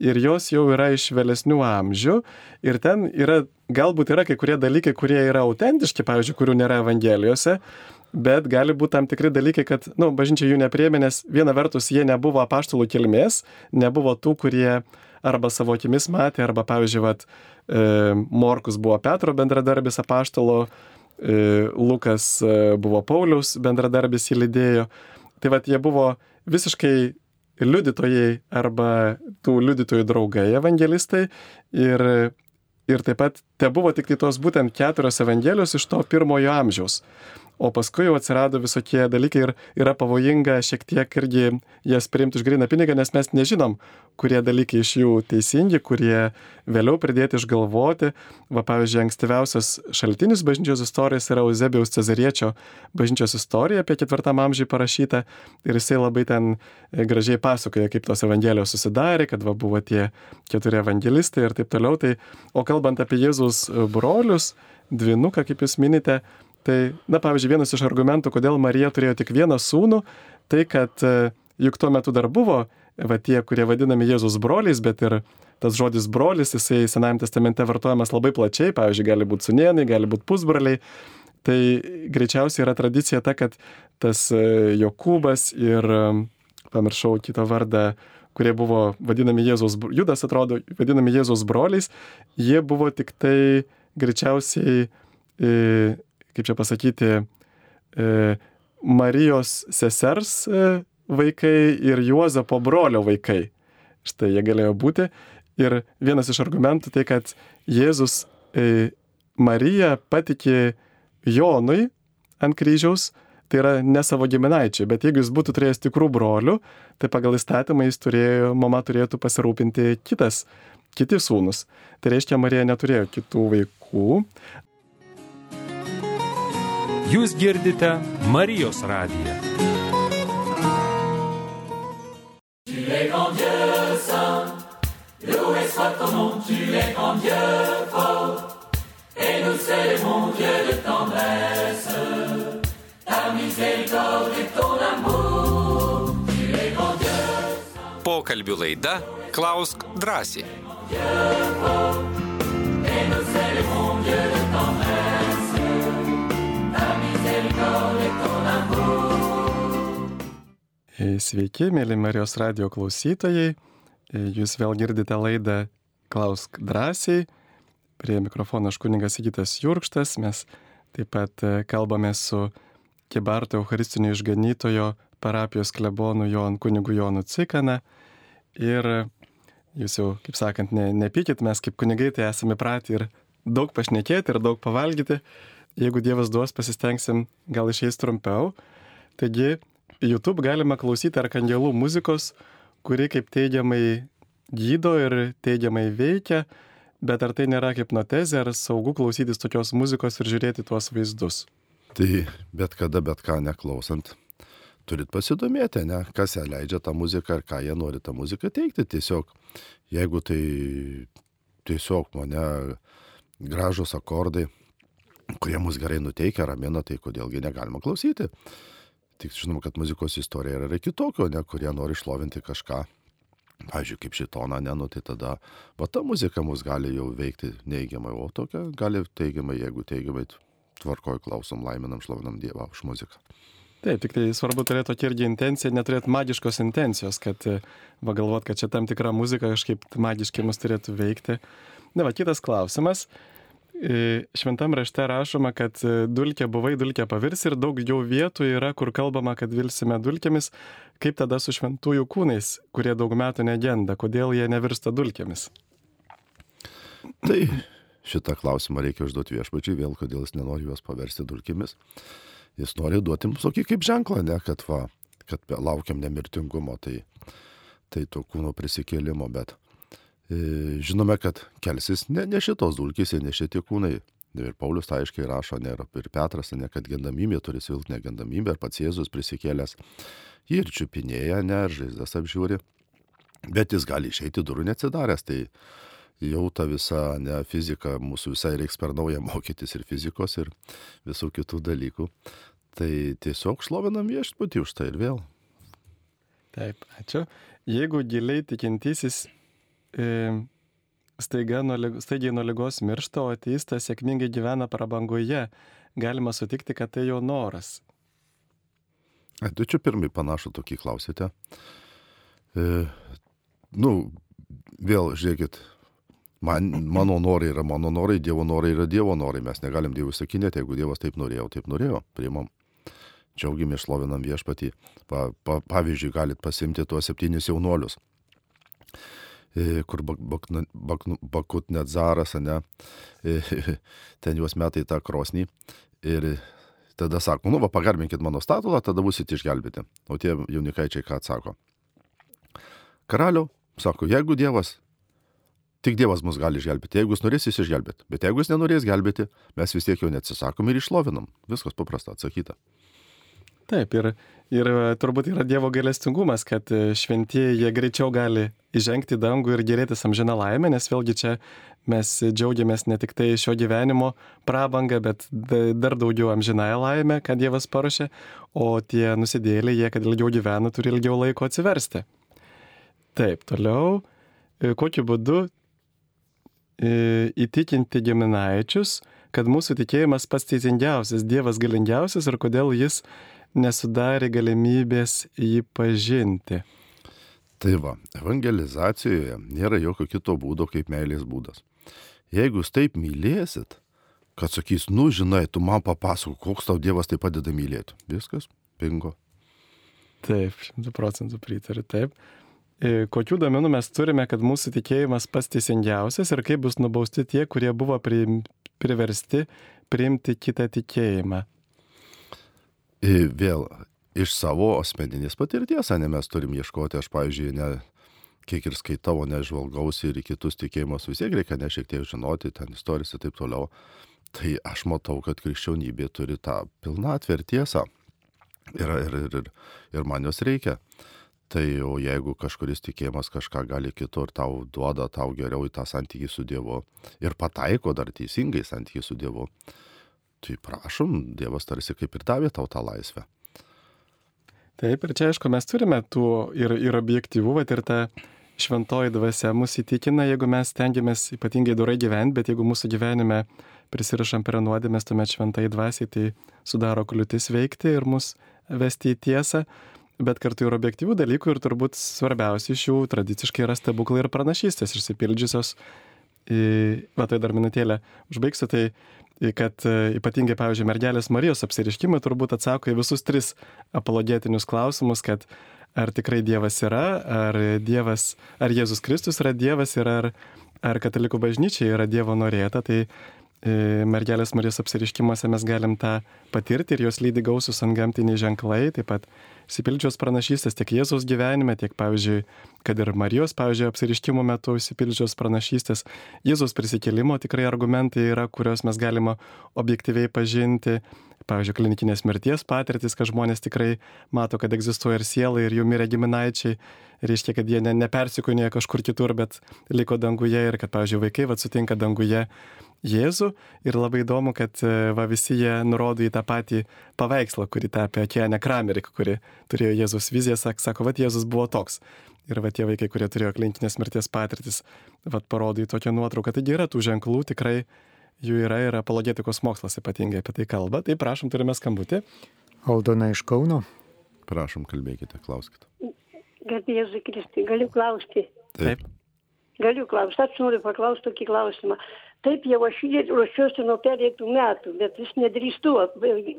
ir jos jau yra iš vėlesnių amžių ir ten yra, galbūt yra kai kurie dalykai, kurie yra autentiški, pavyzdžiui, kurių nėra evangelijose, bet gali būti tam tikri dalykai, kad, na, nu, bažnyčia jų nepriemė, nes viena vertus jie nebuvo apaštalų kilmės, nebuvo tų, kurie arba savo akimis matė, arba, pavyzdžiui, vat, e, Morkus buvo Petro bendradarbis apaštalo, e, Lukas e, buvo Paulius bendradarbis jį lydėjo. Tai vad jie buvo visiškai liudytojai arba tų liudytojų draugai evangelistai ir, ir taip pat te buvo tik tai tos būtent keturios evangelijos iš to pirmojo amžiaus o paskui jau atsirado visokie dalykai ir yra pavojinga šiek tiek irgi jas priimti už gryną pinigą, nes mes nežinom, kurie dalykai iš jų teisingi, kurie vėliau pridėti išgalvoti. Va, pavyzdžiui, ankstyviausias šaltinis bažnyčios istorijos yra Eusebijaus Cezariečio bažnyčios istorija apie ketvirtam amžiui parašyta ir jisai labai ten e, gražiai pasakoja, kaip tos evangelijos susidarė, kad va, buvo tie keturi evangelistai ir taip toliau. Tai, o kalbant apie Jėzus brolius, dvinuką, kaip jūs minite, Tai, na, pavyzdžiui, vienas iš argumentų, kodėl Marija turėjo tik vieną sūnų, tai kad e, juk tuo metu dar buvo va tie, kurie vadinami Jėzus broliais, bet ir tas žodis brolis, jisai Senajame testamente vartojamas labai plačiai, pavyzdžiui, gali būti sunienai, gali būti pusbroliai. Tai greičiausiai yra tradicija ta, kad tas e, Jokūbas ir, e, pamiršau kitą vardą, kurie buvo vadinami Jėzus, Judas atrodo, vadinami Jėzus broliais, jie buvo tik tai greičiausiai kaip čia pasakyti, e, Marijos sesers e, vaikai ir Juozapo brolio vaikai. Štai jie galėjo būti. Ir vienas iš argumentų tai, kad Jėzus e, Mariją patikė Jonui ant kryžiaus, tai yra ne savo giminaičiai, bet jeigu jis būtų turėjęs tikrų brolių, tai pagal įstatymą jis turėjo, mama turėtų pasirūpinti kitas, kiti sūnus. Tai reiškia, Marija neturėjo kitų vaikų. Jūs girdite Marijos radiją. Tu es grand Dieu saint, loué soit ton nom, tu es grand Dieu fort, et nous célébrons Dieu de tendresse, ta miséricorde et ton amour, tu es grand Dieu saint. Pokalbių laida Klausk drąsiai. Dieu fort, et nous célébrons Dieu de tendresse. Sveiki, mėly Marijos radio klausytojai. Jūs vėl girdite laidą Klausk drąsiai. Prie mikrofono aš kuningas Įgytas Jurkštas. Mes taip pat e, kalbame su Kibarto Eucharistinio išganytojo parapijos klebonu Jon kunigu Jonu Cikana. Ir jūs jau, kaip sakant, ne, nepykit, mes kaip kunigai tai esame pratę ir daug pašnekėti ir daug pavalgyti jeigu Dievas duos, pasistengsim, gal išeis trumpiau. Taigi, YouTube galima klausyti arkangelų muzikos, kuri kaip teigiamai gydo ir teigiamai veikia, bet ar tai nėra hipnotezė, ar saugu klausytis tokios muzikos ir žiūrėti tuos vaizdus? Tai bet kada, bet ką neklausant, turit pasidomėti, ne, kas ją leidžia tą muziką ir ką jie nori tą muziką teikti. Tiesiog, jeigu tai tiesiog mane gražus akordai, kurie mus gerai nuteikia, ramina, tai kodėlgi negalima klausyti. Tik žinoma, kad muzikos istorija yra kitokio, ne, kurie nori išlovinti kažką. Pavyzdžiui, kaip šitoną, ne, nu tai tada, va ta muzika mus gali jau veikti neigiamai, o tokia gali teigiamai, jeigu teigiamai tvarkoj klausom, laiminam, šlovinam Dievą už muziką. Taip, tik tai svarbu turėti tokia irgi intencija, neturėti magiškos intencijos, kad va galvot, kad čia tam tikra muzika kažkaip magiškai mus turėtų veikti. Na, va, kitas klausimas. Šventam rašte rašoma, kad e, dulkė buvai, dulkė pavirs ir daug jau vietų yra, kur kalbama, kad vilsime dulkėmis. Kaip tada su šventųjų kūnais, kurie daug metų negenda, kodėl jie nevirsta dulkėmis? Tai šitą klausimą reikia užduoti viešpačiui vėl, kodėl jis nenori juos paversti dulkėmis. Jis nori duoti mums tokį kaip ženklą, ne, kad, va, kad laukiam nemirtingumo, tai, tai to kūno prisikėlimo, bet žinome, kad kelsis ne, ne šitos dulkės ne šitie kūnai. Ir Paulius tai aiškiai rašo, ne, ir Petras, ne, kad gendamybė turi silpnę gendamybę, ir pats Jėzus prisikėlęs jį ir čiupinėja, ne, ir žaizdas apžiūri, bet jis gali išeiti durų neatsidaręs. Tai jau ta visa ne fizika, mūsų visai reiks per naują mokytis ir fizikos, ir visų kitų dalykų. Tai tiesiog šlovinam viešpatį už tai ir vėl. Taip, ačiū. Jeigu giliai tikintysis e, staiga nuo, staigiai nuo lygos miršta, o ateistas sėkmingai gyvena prabangoje, galima sutikti, kad tai jo noras. Ai, Tu čia pirmai panašų tokį klausėte. E, nu, vėl žiūrėkit, man, mano norai yra mano norai, Dievo norai yra Dievo norai. Mes negalim Dievui sakinėti, jeigu Dievas taip norėjo, taip norėjo, priimam. Džiaugiamės, šlovinam viešpatį. Pa, pa, pavyzdžiui, galit pasimti tuos septynis jaunuolius, e, kur bak, bak, bak, bakut net zaras, ne, e, ten juos metai tą krosnį. Ir tada sako, nu, va, pagarbinkit mano statulą, tada būsit išgelbėti. O tie jaunikaičiai ką atsako? Karaliau, sako, jeigu Dievas, tik Dievas mus gali išgelbėti, jeigu jis norės, jis išgelbėti. Bet jeigu jis nenorės gelbėti, mes vis tiek jo neatsisakom ir išlovinam. Viskas paprasta atsakyta. Taip, ir, ir e, turbūt yra Dievo gailestingumas, kad e, šventieji jie greičiau gali įžengti į dangų ir gerėtis amžiną laimę, nes vėlgi čia mes džiaugiamės ne tik tai šio gyvenimo prabangą, bet da- dar daugiau amžinąją laimę, kad Dievas paruošė, o tie nusidėliai, jie, kad ilgiau gyvena, turi ilgiau laiko atsiversti. Taip, toliau, e, kokiu būdu įtikinti giminaičius, kad mūsų tikėjimas pats teisingiausias, Dievas galingiausias ir kodėl jis nesudarė galimybės jį pažinti. Tai va, evangelizacijoje nėra jokio kito būdo kaip meilės būdas. Jeigu jūs taip mylėsit, kad sakys, nu žinai, tu man papasako, koks tau Dievas tai padeda mylėti. Viskas, pingo. Taip, šimtų procentų pritariu, taip. E, Kokių domenų mes turime, kad mūsų tikėjimas pats teisingiausias ir kaip bus nubausti tie, kurie buvo priversti priimti kitą tikėjimą. Ir vėl iš savo asmeninės patirties, ne mes turim ieškoti, aš, pavyzdžiui, ne kiek ir skaitau, nežvalgausi ir kitus tikėjimus, vis tiek reikia ne šiek tiek žinoti, ten istorijas ir taip toliau. Tai aš matau, kad krikščionybė turi tą pilnatvę ir tiesą. Ir, ir, ir, ir, ir man jos reikia. Tai o jeigu kažkuris tikėjimas kažką gali kitur tau duoda, tau geriau į tą santykį su Dievu ir pataiko dar teisingai santykį su Dievu, tai prašom, Dievas tarsi kaip ir davė tau tą laisvę. Taip, ir čia aišku, mes turime tų ir, ir objektyvų, bet ir ta šventoji dvasia mus įtikina, jeigu mes tengiamės ypatingai dorai gyventi, bet jeigu mūsų gyvenime prisirašam prie nuodėmės, tuomet šventai dvasiai tai sudaro kliūtis veikti ir mus vesti į tiesą. Bet kartu ir objektyvių dalykų ir turbūt svarbiausia iš jų tradiciškai yra stebuklai ir pranašystės išsipildžiusios. Į- Va tai dar minutėlę užbaigsiu, tai kad e, ypatingai, pavyzdžiui, mergelės Marijos apsiriškimai turbūt atsako į visus tris apologetinius klausimus, kad ar tikrai Dievas yra, ar, dievas, ar Jėzus Kristus yra Dievas ir ar, ar katalikų bažnyčia yra Dievo norėta. Tai mergelės Marijos apsiriškimuose mes galim tą patirti ir jos lydi gausus ant gamtiniai ženklai, taip pat įsipildžios pranašystės tiek Jėzaus gyvenime, tiek, pavyzdžiui, kad ir Marijos, pavyzdžiui, apsiriškimo metu įsipildžios pranašystės. Jėzaus prisikėlimo tikrai argumentai yra, kuriuos mes galime objektyviai pažinti. Pavyzdžiui, klinikinės mirties patirtis, kad žmonės tikrai mato, kad egzistuoja ir siela, ir jų mirė giminaičiai. Reiškia, kad jie ne, nepersikūnėjo kažkur kitur, bet liko danguje ir kad, pavyzdžiui, vaikai vad sutinka danguje Jėzų ir labai įdomu, kad e, va, visi jie nurodo į tą patį paveikslą, kurį tapė Akienė Kramerik, kuri turėjo Jėzus viziją, sak, sako, va, Jėzus buvo toks. Ir va, tie vaikai, kurie turėjo klinikinės mirties patirtis, va, parodo į tokią nuotrauką. Taigi yra tų ženklų, tikrai jų yra ir apologetikos mokslas ypatingai apie tai kalba. Tai prašom, turime skambutį. Aldona iš Kauno. Prašom, kalbėkite, klauskite. Garbėzui Kristai, galiu klausti. Taip. Galiu klausti, aš noriu paklausti tokį klausimą. Taip jau aš jį ruošiuosi nuo perėtų metų, bet vis nedrįstu,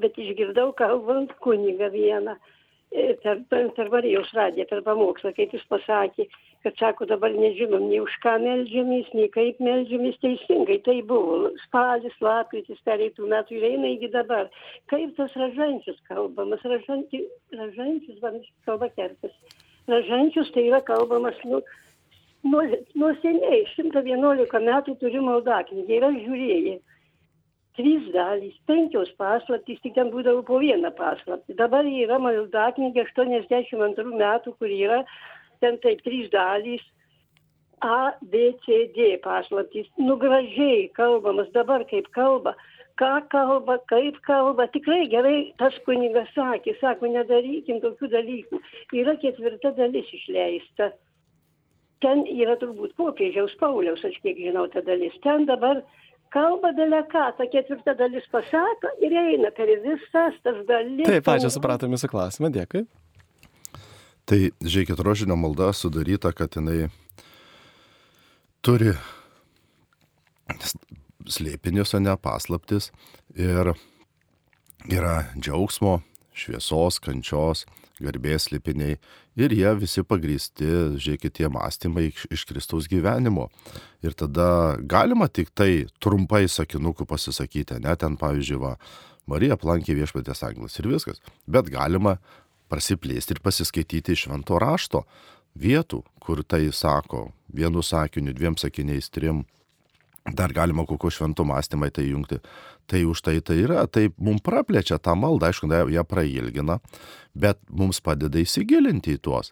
bet išgirdau kalbant kunigą vieną e, per, per, Marijos radiją, per pamokslą, kaip jis pasakė, kad sako, dabar nežinom nei už ką melžiamės, nei kaip melžiamės teisingai. Tai buvo spalis, lapkritis, perėtų metų ir eina iki dabar. Kaip tas ražančius kalbamas, ražančius, ražančius man kalba kertas. Ražančius tai yra kalbamas, nu, nuo, nuo seniai, 111 metų turiu maldaknygę ir aš žiūrėjau. Trys dalys, penkios paslaptys, tik ten būdavo po vieną paslaptį. Dabar yra maldaknygė 82 metų, kur yra ten taip trys dalys. A, B, C, D paslaptys. Nu gražiai kalbamas dabar kaip kalba. Ką kalba, kaip kalba. Tikrai gerai tas kunigas sakė, sako, nedarykim tokių dalykų. Yra ketvirta dalis išleista. Ten yra turbūt popiežiaus Pauliaus, aš kiek žinau, ta dalis. Ten dabar kalba belė ką, ta ketvirta dalis pasako ir eina per visas tas dalis. Taip, ačiū, supratome jūsų klausimą, dėkui. Tai, žiūrėkit, rožinio malda sudaryta, kad jinai turi slėpinius, o ne paslaptis. Ir yra džiaugsmo, šviesos, kančios, garbės slėpiniai. Ir jie visi pagristi, žiūrėkit, tie mąstymai iš Kristaus gyvenimo. Ir tada galima tik tai trumpai sakinukų pasisakyti, net ten, pavyzdžiui, va, Marija aplankė viešpatės anglas ir viskas. Bet galima prasiplėsti ir pasiskaityti iš švento rašto vietų, kur tai sako vienu sakiniu, dviem sakiniais, trim. Dar galima kokio šventų mąstymai tai jungti. Tai už tai tai yra, tai mums praplečia tą maldą, aišku, ją prailgina, bet mums padeda įsigilinti į tuos.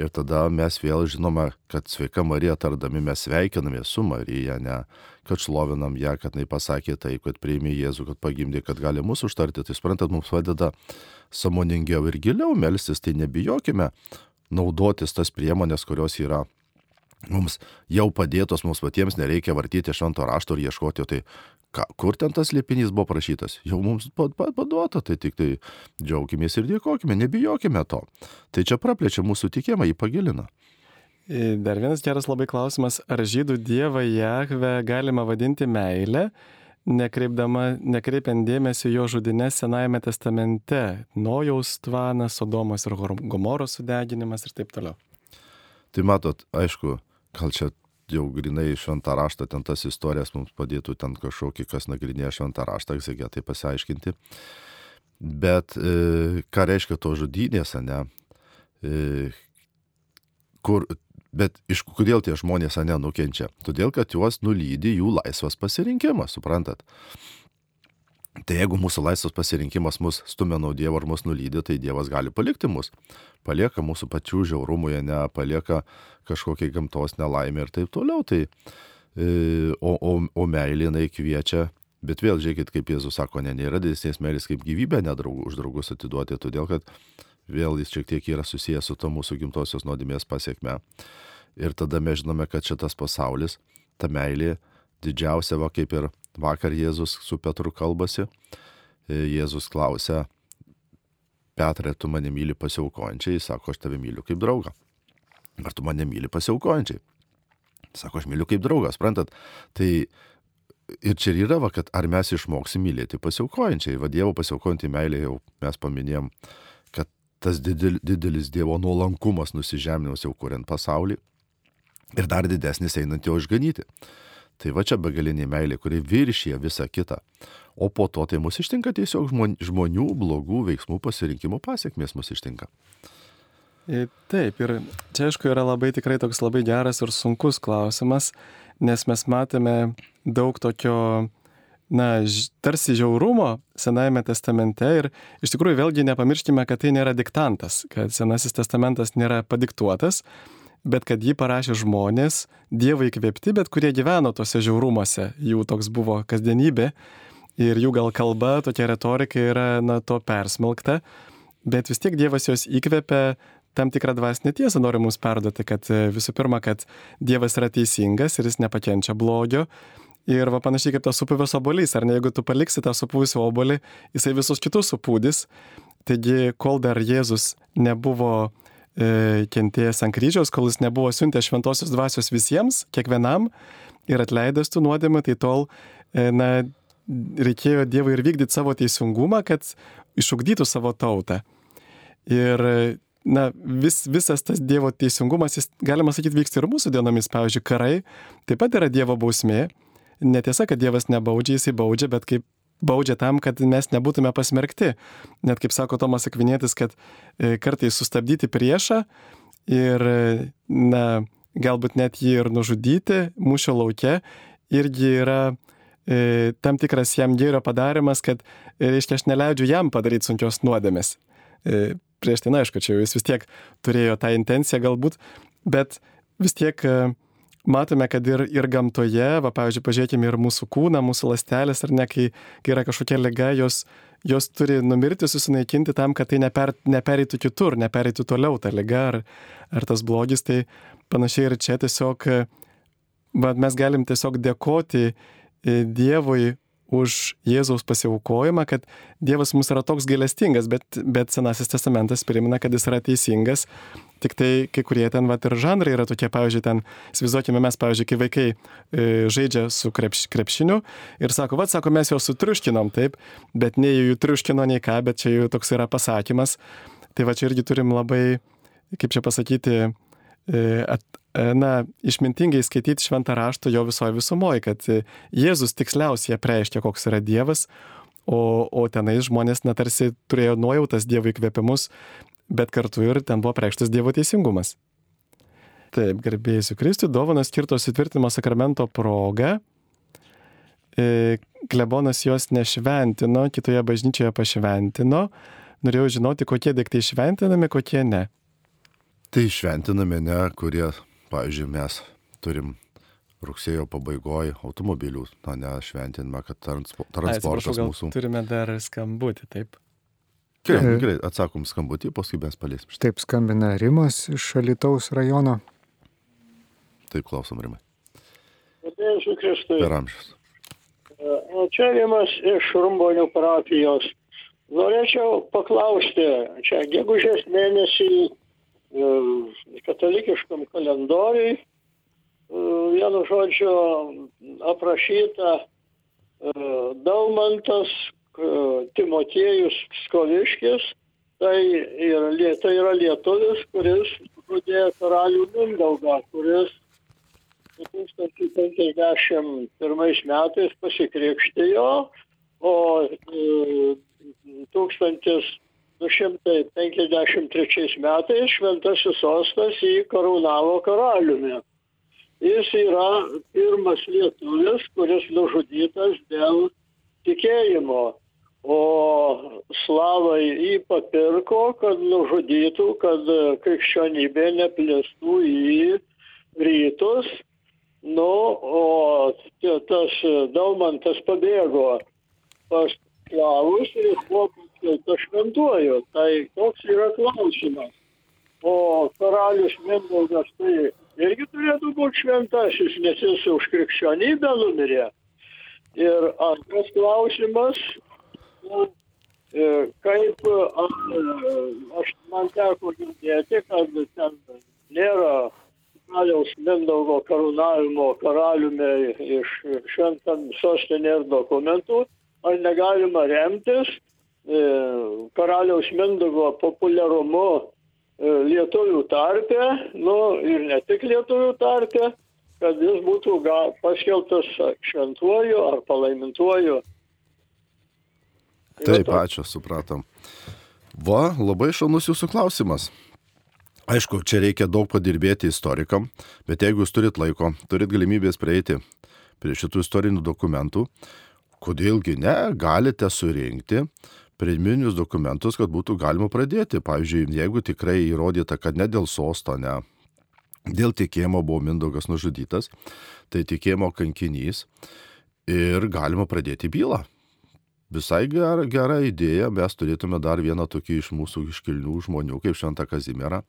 Ir tada mes vėl žinome, kad sveika Marija tardami mes sveikiname su Marija, ne kad šlovinam ją, kad jinai pasakė tai, kad priėmė Jėzų, kad pagimdė, kad gali mūsų užtarti. Tai suprantat, mums padeda samoningiau ir giliau melstis, tai nebijokime naudotis tas priemonės, kurios yra mums jau padėtos, mums patiems nereikia vartyti švento rašto ir ieškoti, tai ką, kur ten tas liepinys buvo prašytas, jau mums paduota, tai tik tai džiaugiamės ir dėkojime, nebijokime to. Tai čia praplečia mūsų tikėjimą, jį pagilina. Dar vienas geras labai klausimas, ar žydų dievą Jahve galima vadinti meilę, nekreipiant dėmesio jo žudinės Senajame testamente - Nojaus tvanas, Sodomos ir Gomoros sudeginimas ir taip toliau. Tai matot, aišku, gal čia jau grinai šventą raštą, ten tas istorijas mums padėtų ten kažkokį, kas nagrinėja šventą raštą, egzegetai pasiaiškinti. Bet e, ką reiškia to žudynės, ne? E, kur, bet iš kodėl tie žmonės ne nukenčia? Todėl, kad juos nulydi jų laisvas pasirinkimas, suprantat? Tai jeigu mūsų laisvas pasirinkimas mus stumia nuo Dievo ar mus nulydi, tai Dievas gali palikti mus. Palieka mūsų pačių žiaurumuje, ne, palieka kažkokiai gamtos nelaimė ir taip toliau. Tai, e, o, o, o meilė jinai kviečia, bet vėl žiūrėkit, kaip Jėzus sako, ne, nėra didesnės meilės kaip gyvybę nedraug, už draugus atiduoti, todėl kad vėl jis šiek tiek yra susijęs su to mūsų gimtosios nuodėmės pasiekme. Ir tada mes žinome, kad šitas pasaulis, ta meilė didžiausia, va kaip ir Vakar Jėzus su Petru kalbasi. E, Jėzus klausia, Petrai, tu mane myli pasiaukojančiai, sako, aš tave myliu kaip draugą. Ar tu mane myli pasiaukojančiai? Sako, aš myliu kaip draugas, suprantat? Tai ir čia yra, va, kad ar mes išmoksim mylėti pasiaukojančiai. Va Dievo pasiaukojantį meilę jau mes paminėjom, kad tas didel, didelis Dievo nuolankumas nusižeminimas jau kuriant pasaulį ir dar didesnis einant jo išganyti. Tai va čia begalinė meilė, kuri viršyje visą kitą. O po to tai mus ištinka tiesiog žmonių blogų veiksmų pasirinkimų pasiekmės mus ištinka. Taip, ir čia aišku yra labai tikrai toks labai geras ir sunkus klausimas, nes mes matėme daug tokio, na, tarsi žiaurumo Senajame testamente ir iš tikrųjų vėlgi nepamirškime, kad tai nėra diktantas, kad Senasis testamentas nėra padiktuotas, bet kad jį parašė žmonės, Dievo įkvėpti, bet kurie gyveno tose žiaurumuose, jų toks buvo kasdienybė ir jų gal kalba, tokia retorika yra, na, to persmelkta, bet vis tiek Dievas juos įkvėpė tam tikrą dvasinę tiesą nori mums perduoti, kad e, visų pirma, kad Dievas yra teisingas ir jis nepakenčia blogio. Ir va panašiai kaip tas supuvęs obolys, ar ne, jeigu tu paliksi tą supuvusią obolį, jisai visus kitus supūdys. Taigi, kol dar Jėzus nebuvo kentėjęs ant kryžiaus, kol jis nebuvo siuntęs šventosios dvasios visiems, kiekvienam ir atleidęs tų nuodėmę, tai tol, e, na, reikėjo Dievui ir vykdyti savo teisingumą, kad išugdytų savo tautą. Ir, na, vis, visas tas Dievo teisingumas, jis, galima sakyti, vyksta ir mūsų dienomis. Pavyzdžiui, karai taip pat yra Dievo bausmė. Netiesa, kad Dievas nebaudžia, jisai baudžia, bet kaip baudžia tam, kad mes nebūtume pasmerkti. Net kaip sako Tomas Akvinėtis, kad e, kartais sustabdyti priešą ir, na, galbūt net jį ir nužudyti mūšio lauke irgi yra e, tam tikras jam gėrio padarimas, kad, e, reiškia, aš neleidžiu jam padaryti sunkios nuodėmės. E, prieš tai, na, aišku, čia jis vis tiek turėjo tą intenciją galbūt, bet vis tiek e, matome, kad ir, ir gamtoje, va, pavyzdžiui, pažiūrėkime ir mūsų kūną, mūsų lastelės, ar ne, kai, kai yra kažkokia lyga, jos, jos turi numirti, susinaikinti tam, kad tai neper, nepereitų kitur, nepereitų toliau ta lyga ar, ar tas blogis. Tai panašiai ir čia tiesiog, va, mes galim tiesiog dėkoti e, Dievui už Jėzaus pasiaukojimą, kad Dievas mums yra toks gailestingas, bet, bet Senasis testamentas primena, kad jis yra teisingas. Tik tai kai kurie ten vat, ir žanrai yra tokie, pavyzdžiui, ten, įsivaizduokime mes, pavyzdžiui, kai vaikai e, žaidžia su krepš, krepšiniu ir sako, vad, sako, mes juos sutriuškinom, taip, bet nei jų triuškino, nei ką, bet čia jų toks yra pasakymas. Tai va čia irgi turim labai, kaip čia pasakyti, e, at, na, išmintingai skaityti šventą raštą jo visoje visumoje, kad Jėzus tiksliausiai apreiškia, koks yra Dievas, o, o tenais žmonės netarsi turėjo nuojautas Dievo įkvėpimus, bet kartu ir ten buvo preikštas Dievo teisingumas. Taip, garbėjusiu Kristui, dovanas skirtos įtvirtinimo sakramento proga. E, klebonas jos nešventino, kitoje bažnyčioje pašventino. Norėjau žinoti, kokie daiktai šventinami, kokie ne. Tai šventinami ne, kurie pavyzdžiui, mes turim rugsėjo pabaigoje automobilių, na, ne, šventiname, kad transpo, transportas Ai, mūsų. Turime dar skambutį, taip. Gerai, gerai, atsakom skambutį, paskui mes palėsim. Taip skambina Rimas iš Šalitaus rajono. Taip klausom, Rimai. Dėsiu Kristui. Per amžius. O čia Rimas iš Rumbonių parapijos. Norėčiau paklausti, čia gegužės mėnesį e, katalikiškam kalendoriui, e, vienu žodžiu, aprašyta e, Daumantas e, Timotiejus Skoviškis, tai yra, tai yra lietuvis, kuris žudė karalių Mindaugą, kuris 1051 metais pasikrikštijo, o e, 1253 metais šventasis sostas jį karūnavo karaliumi. Jis yra pirmas lietuvis, kuris nužudytas dėl tikėjimo, o slavai jį papirko, kad nužudytų, kad krikščionybė neplistų į rytus. Nu, o tas Daumantas pabėgo pas slavus ir jis buvo paskelbtas šventuoju. Tai toks yra klausimas. O karalius Mindaugas tai irgi turėtų būti šventasis, nes jis už krikščionybę numirė. Ir antras klausimas, nu, e, kaip a, aš man teko girdėti, kad ten nėra karaliaus Mindaugo karūnavimo karaliumi iš šventam sostinės dokumentų, ar negalima remtis e, karaliaus Mindaugo populiarumu e, lietuvių tarpe, nu ir ne tik lietuvių tarpe, kad jis būtų paskelbtas šventuoju ar palaimintuoju. Taip, ačiū, supratom. Va, labai šaunus jūsų klausimas. Aišku, čia reikia daug padirbėti istorikam, bet jeigu jūs turit laiko, turit galimybės prieiti prie šitų istorinių dokumentų, kodėlgi ne, galite surinkti pirminius dokumentus, kad būtų galima pradėti. Pavyzdžiui, jeigu tikrai įrodyta, kad ne dėl sosto, ne dėl tikėjimo buvo Mindaugas nužudytas, tai tikėjimo kankinys ir galima pradėti bylą. Visai gera, gera idėja, mes turėtume dar vieną tokį iš mūsų iškilnių žmonių, kaip Šventą Kazimierą,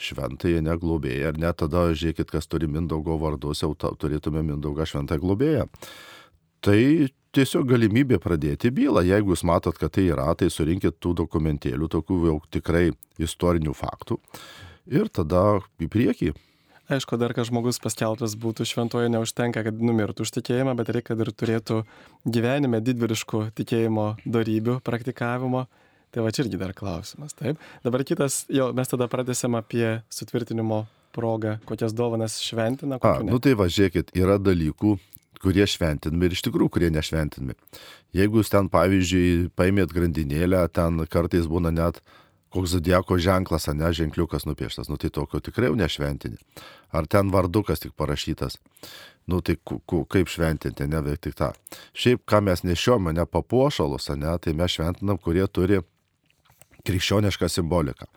šventąją neglobėją, ar net tada žiūrėkit, kas turi Mindaugo vardus, jau ta, turėtume Mindaugą šventą globėją. Tai tiesiog galimybė pradėti bylą. Jeigu jūs matot, kad tai yra, tai surinkit tų dokumentėlių, tokių jau tikrai istorinių faktų ir tada į priekį. Aišku, dar kad žmogus paskelbtas būtų šventoje neužtenka, kad numirtų už tikėjimą, bet reikia, kad ir turėtų gyvenime didvyriškų tikėjimo darybių praktikavimo. Tai va čia irgi dar klausimas. Taip. Dabar kitas, jau mes tada pradėsim apie sutvirtinimo progą, kokias dovanas šventina. A, nu tai va, žiūrėkit, yra dalykų, kurie šventinami ir iš tikrųjų, kurie nešventinami. Jeigu jūs ten, pavyzdžiui, paimėt grandinėlę, ten kartais būna net koks zodieko ženklas, ne, ženkliukas nupieštas, nu tai tokio tikrai jau nešventinį. Ar ten vardukas tik parašytas. Nu tai kaip šventinti, ne veik tik tą. Šiaip, ką mes nešiojame, ne papuošalus, ne, tai mes šventinam, kurie turi krikščionišką simboliką.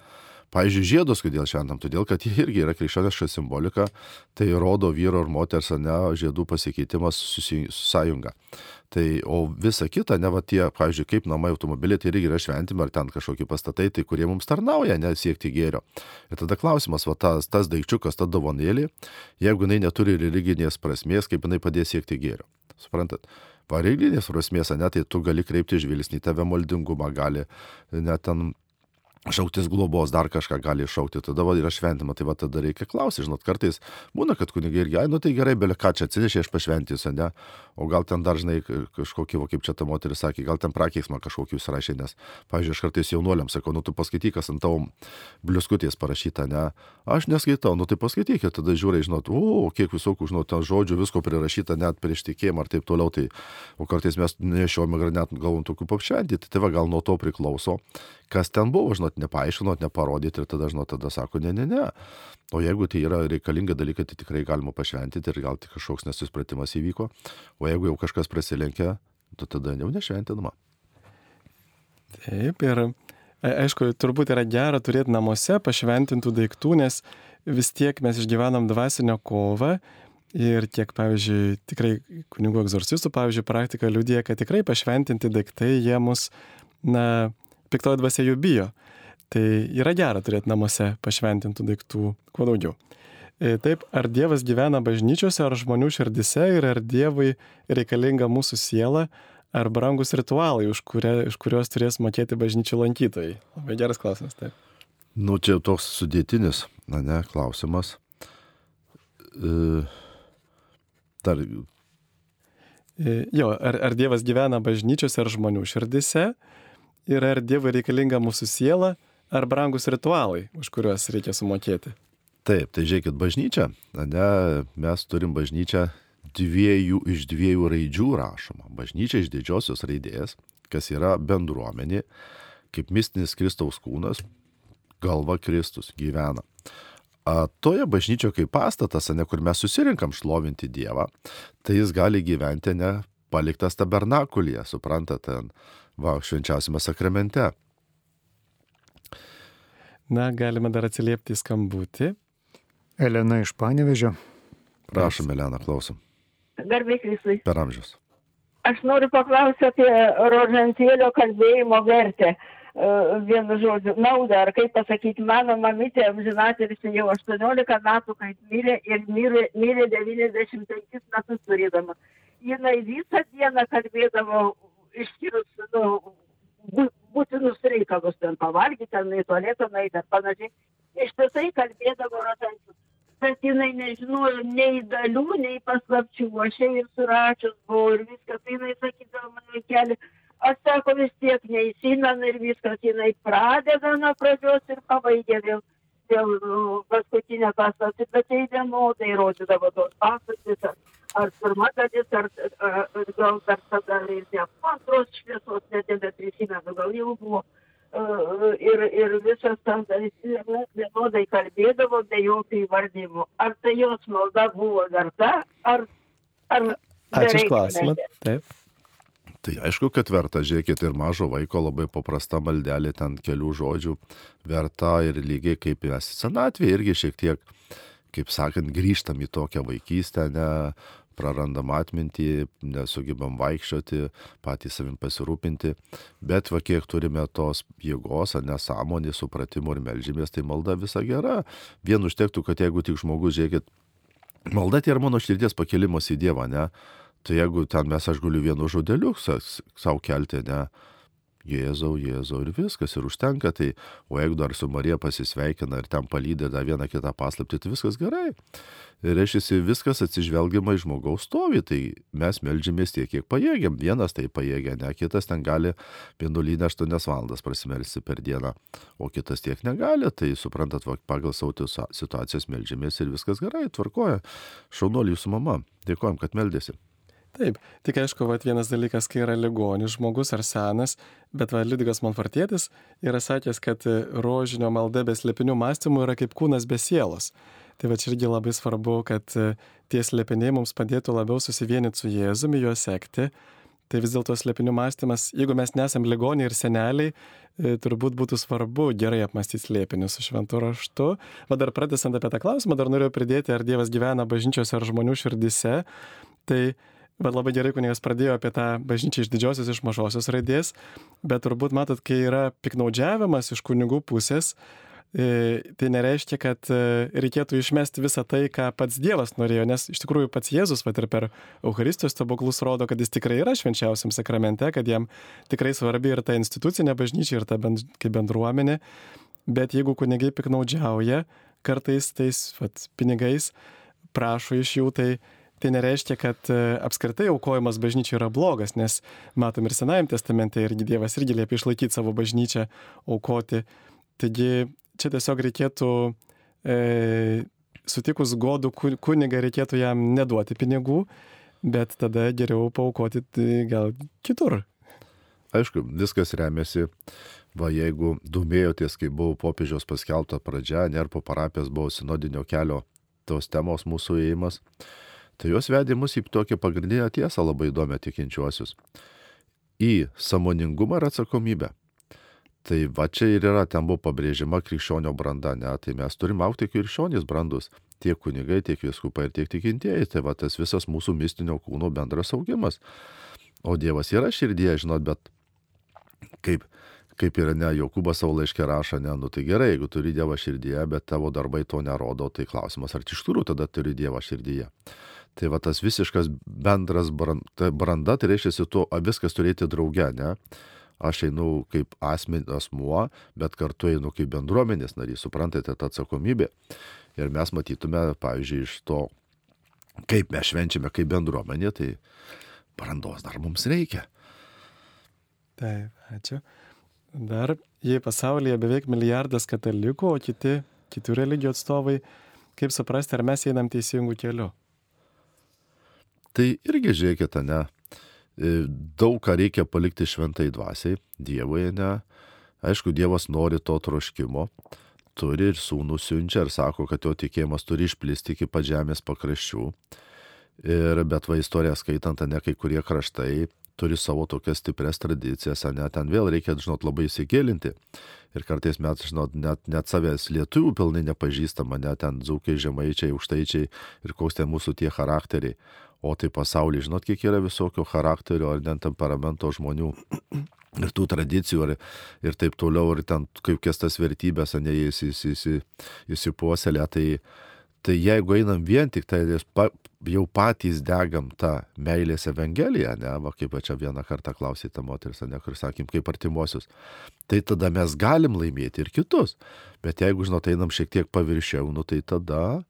Pavyzdžiui, žiedus, kodėl šventam, todėl kad jie irgi yra krikščioniška simbolika, tai rodo vyro ir moters, ne, žiedų pasikeitimas sąjunga. Tai, o visa kita, ne va tie, pavyzdžiui, kaip namai automobiliai, tai irgi yra šventimi, ar ten kažkokie pastatai, tai kurie mums tarnauja, nesiekti gėrio. Ir tada klausimas, va tas, tas daikčiukas, ta dovanėlė, jeigu jinai neturi religinės prasmės, kaip jinai padės siekti gėrio. Suprantat? Pareiginės prasmės, ne, tai tu gali kreipti žvilgsnį, tave maldingumą gali, net ten šauktis globos, dar kažką gali iššaukti, tada va, yra šventima, tai va tada reikia klausyti, žinot, kartais būna, kad kunigai irgi, ai, nu tai gerai, belia ką čia atsinešė, aš pašventysiu, ne, o gal ten dar, žinai, kažkokį, va, kaip čia ta moteris sakė, gal ten prakeiksmą kažkokį jūs rašė, nes, pavyzdžiui, aš kartais jaunuoliams sakau, nu tu paskaityk, kas ant tavo bliuskutės parašyta, ne, aš neskaitau, nu tai paskaitykit, tada žiūri, žinot, o, kiek visokių, žinot, ten žodžių, visko prirašyta net prieš tikėjimą ar taip toliau, tai, o kartais mes nešiojame ir net galvom tokių papšventyti, tai va gal nuo to priklauso, kas ten buvo, žinot, nepaaiškinot, neparodyti ir tada, žinot, tada sako, ne, ne, ne. O jeigu tai yra reikalinga dalykai, tai tikrai galima pašventyti ir gal tik kažkoks nesusipratimas įvyko. O jeigu jau kažkas prasilenkia, tai tada jau nešventinama. Taip, ir aišku, turbūt yra gera turėti namuose pašventintų daiktų, nes vis tiek mes išgyvenam dvasinę kovą ir tiek, pavyzdžiui, tikrai kunigų egzorcistų, pavyzdžiui, praktika liudija, kad tikrai pašventinti daiktai jie mus, na, piktoji dvasia jų bijo. Tai yra gera turėti namuose pašventintų daiktų kuo daugiau. E, taip, ar Dievas gyvena bažnyčiose, ar žmonių širdise ir ar Dievui reikalinga mūsų siela, ar brangus ritualai, už, kuria, už kuriuos turės mokėti bažnyčių lankytojai? Labai geras klausimas, taip. Nu, čia toks sudėtinis, na ne, klausimas. E, dar. E, jo, ar, ar Dievas gyvena bažnyčiose ar žmonių širdise? Ir ar Dievui reikalinga mūsų siela, ar brangus ritualai, už kuriuos reikia sumokėti. Taip, tai žiūrėkit, bažnyčia, ne, mes turim bažnyčią dviejų iš dviejų raidžių rašoma. Bažnyčia iš didžiosios raidės, kas yra bendruomenė, kaip mistinis Kristaus kūnas, galva Kristus gyvena. A, toje bažnyčioje kaip pastatas, ne kur mes susirinkam šlovinti Dievą, tai jis gali gyventi ne paliktas tabernakulyje, suprantate, ten va, švenčiausiame sakramente. Na, galime dar atsiliepti į skambutį. Elena iš Panevežio. Prašom, Elena, klausom. Garbė Kristui. Per amžius. Aš noriu paklausyti apie rožantėlio kalbėjimo vertę. Uh, vienu žodžiu, naudą, ar kaip pasakyti, mano mamytė amžinatelis jau 18 metų, kaip mirė ir mirė, mirė 95 metus turėdama. Jinai visą dieną kalbėdavo išskyrus nu, būtinus reikalus, ten pavalgyti, ten į tualetą nueiti ar panašiai. Ištisai kalbėdavo rotančius. Bet jinai nežinojo nei dalių, nei paslapčių. Aš ir suračius buvau ir viskas. Tai jinai sakydavo man vaikelį. Aš sako vis tiek neįsimenu ir viskas. Jinai pradeda nuo pradžios ir pabaigia vėl. Dėl nu, paskutinę paslaptį, bet tai vienodai rodydavo tos paslaptis ar pirma dalis, ar, ar gal dar tada ir ne antros šviesos, net nebeprisimenu, gal jau buvo. Ir, ir visas tas vienodai kalbėdavo be jokių įvardymų. Ar tai jos malda buvo verta, ar... ar Ačiū už klausimą. Taip. Tai aišku, kad verta, žiūrėkit, ir mažo vaiko labai paprasta maldelė, ten kelių žodžių verta ir lygiai kaip mes senatvėje irgi šiek tiek, kaip sakant, grįžtam į tokią vaikystę, ne, prarandam atmintį, nesugebam vaikščioti, patys savim pasirūpinti, bet va kiek turime tos jėgos, ar nesąmonį, supratimo ir melžymės, tai malda visa gera. Vien užtektų, kad jeigu tik žmogus, žiūrėkit, malda tai yra mano širdies pakelimas į Dievą, ne? Tai jeigu ten mes aš galiu vienu žodeliu savo kelti, ne? Jėzau, Jėzau ir viskas, ir užtenka, tai, o jeigu dar su Marija pasisveikina ir ten palydė dar vieną kitą paslaptį, tai viskas gerai. Ir reiškia, viskas atsižvelgiama į žmogaus stovį, tai mes melžiamės tiek, kiek pajėgiam. Vienas tai pajėgia, ne kitas ten gali vienuolynę 8 valandas prasimelsti per dieną, o kitas tiek negali, tai suprantat, va, pagal savo situacijas melžiamės ir viskas gerai, tvarkoja. Šaunuolį jūsų mama, dėkojom, kad meldėsi. Taip, tik aišku, vat, vienas dalykas, kai yra ligonis žmogus ar senas, bet va, Liudvigas Monfortėtis yra sakęs, kad rožinio malda be slėpinių mąstymų yra kaip kūnas be sielos. Tai va čia irgi labai svarbu, kad tie slėpiniai mums padėtų labiau susivienyti su Jėzumi, juo sekti. Tai vis dėlto slėpinių mąstymas, jeigu mes nesam ligoniai ir seneliai, e, turbūt būtų svarbu gerai apmastyti slėpinius su šventu raštu. Va dar pratęsant apie tą klausimą, dar noriu pridėti, ar Dievas gyvena bažnyčiose ar žmonių širdise. Tai Bet labai gerai, kunigas pradėjo apie tą bažnyčią iš didžiosios, iš mažosios raidės, bet turbūt matot, kai yra piknaudžiavimas iš kunigų pusės, e, tai nereiškia, kad e, reikėtų išmesti visą tai, ką pats Dievas norėjo, nes iš tikrųjų pats Jėzus, pat ir per Euharistijos stebuklus rodo, kad jis tikrai yra švenčiausiam sakramente, kad jam tikrai svarbi ir ta institucinė bažnyčia, ir ta bend, kaip bendruomenė, bet jeigu kunigai piknaudžiauja kartais tais vat, pinigais, prašo iš jų, tai tai nereiškia, kad e, apskritai aukojimas bažnyčiai yra blogas, nes matom ir Senajame testamente irgi Dievas irgi liepia išlaikyti savo bažnyčią, aukoti. Taigi čia tiesiog reikėtų, e, sutikus godų kunigą, reikėtų jam neduoti pinigų, bet tada geriau paukoti gal kitur. Aišku, viskas remiasi, va jeigu domėjotės, kai buvo popiežiaus paskelbta pradžia, ne ar po parapijos buvo sinodinio kelio tos temos mūsų įėjimas, Tai jos vedė mus į tokią pagrindinę tiesą labai įdomią tikinčiuosius. Į samoningumą ir atsakomybę. Tai va čia ir yra, ten buvo pabrėžiama krikščionio branda, ne, tai mes turime aukti krikščionys brandus, tiek kunigai, tiek viskupai ir tiek tikintieji, tai va tas visas mūsų mistinio kūno bendras augimas. O Dievas yra širdie, žinot, bet kaip, kaip ir ne, Jokūbas savo laiškė rašo, ne, nu tai gerai, jeigu turi Dievą širdyje, bet tavo darbai to nerodo, tai klausimas, ar iš tikrųjų tada turi Dievą širdyje. Tai va tas visiškas bendras branda, branda tai reiškia tu viskas turėti drauge, ne? Aš einu kaip asmen, asmuo, bet kartu einu kaip bendruomenės narys, suprantate, ta atsakomybė. Ir mes matytume, pavyzdžiui, iš to, kaip mes švenčiame kaip bendruomenė, tai brandos dar mums reikia. Taip, ačiū. Dar jei pasaulyje beveik milijardas katalikų, o kiti, kitų religijų atstovai, kaip suprasti, ar mes einam teisingų kelių? Tai irgi žiūrėkite, ne, e, daug ką reikia palikti šventai dvasiai, Dievui, ne. Aišku, Dievas nori to troškimo, turi ir sūnų siunčia ir sako, kad jo tikėjimas turi išplisti iki pat žemės pakraščių. Ir bet va istoriją skaitant, ne kai kurie kraštai turi savo tokias stiprias tradicijas, ne, ten vėl reikia, žinot, labai įsigilinti. Ir kartais mes, žinot, net, net savęs lietuvių pilnai nepažįstama, net ten dzūkiai, žemaičiai, užtaičiai ir koks ten mūsų tie charakteriai. O tai pasaulyje, žinot, kiek yra visokio charakterio ar net temperamento žmonių. Ir tų tradicijų, ir, ir taip toliau, ir ten kaip kestas vertybės, ne jis įsipuoselė, tai, tai jeigu einam vien tik tai jau patys degam tą meilės evangeliją, ne, va kaip čia vieną kartą klausėte moteris, ne, kur sakym, kaip artimuosius, tai tada mes galim laimėti ir kitus. Bet jeigu, žinot, einam šiek tiek paviršiau, nu tai tada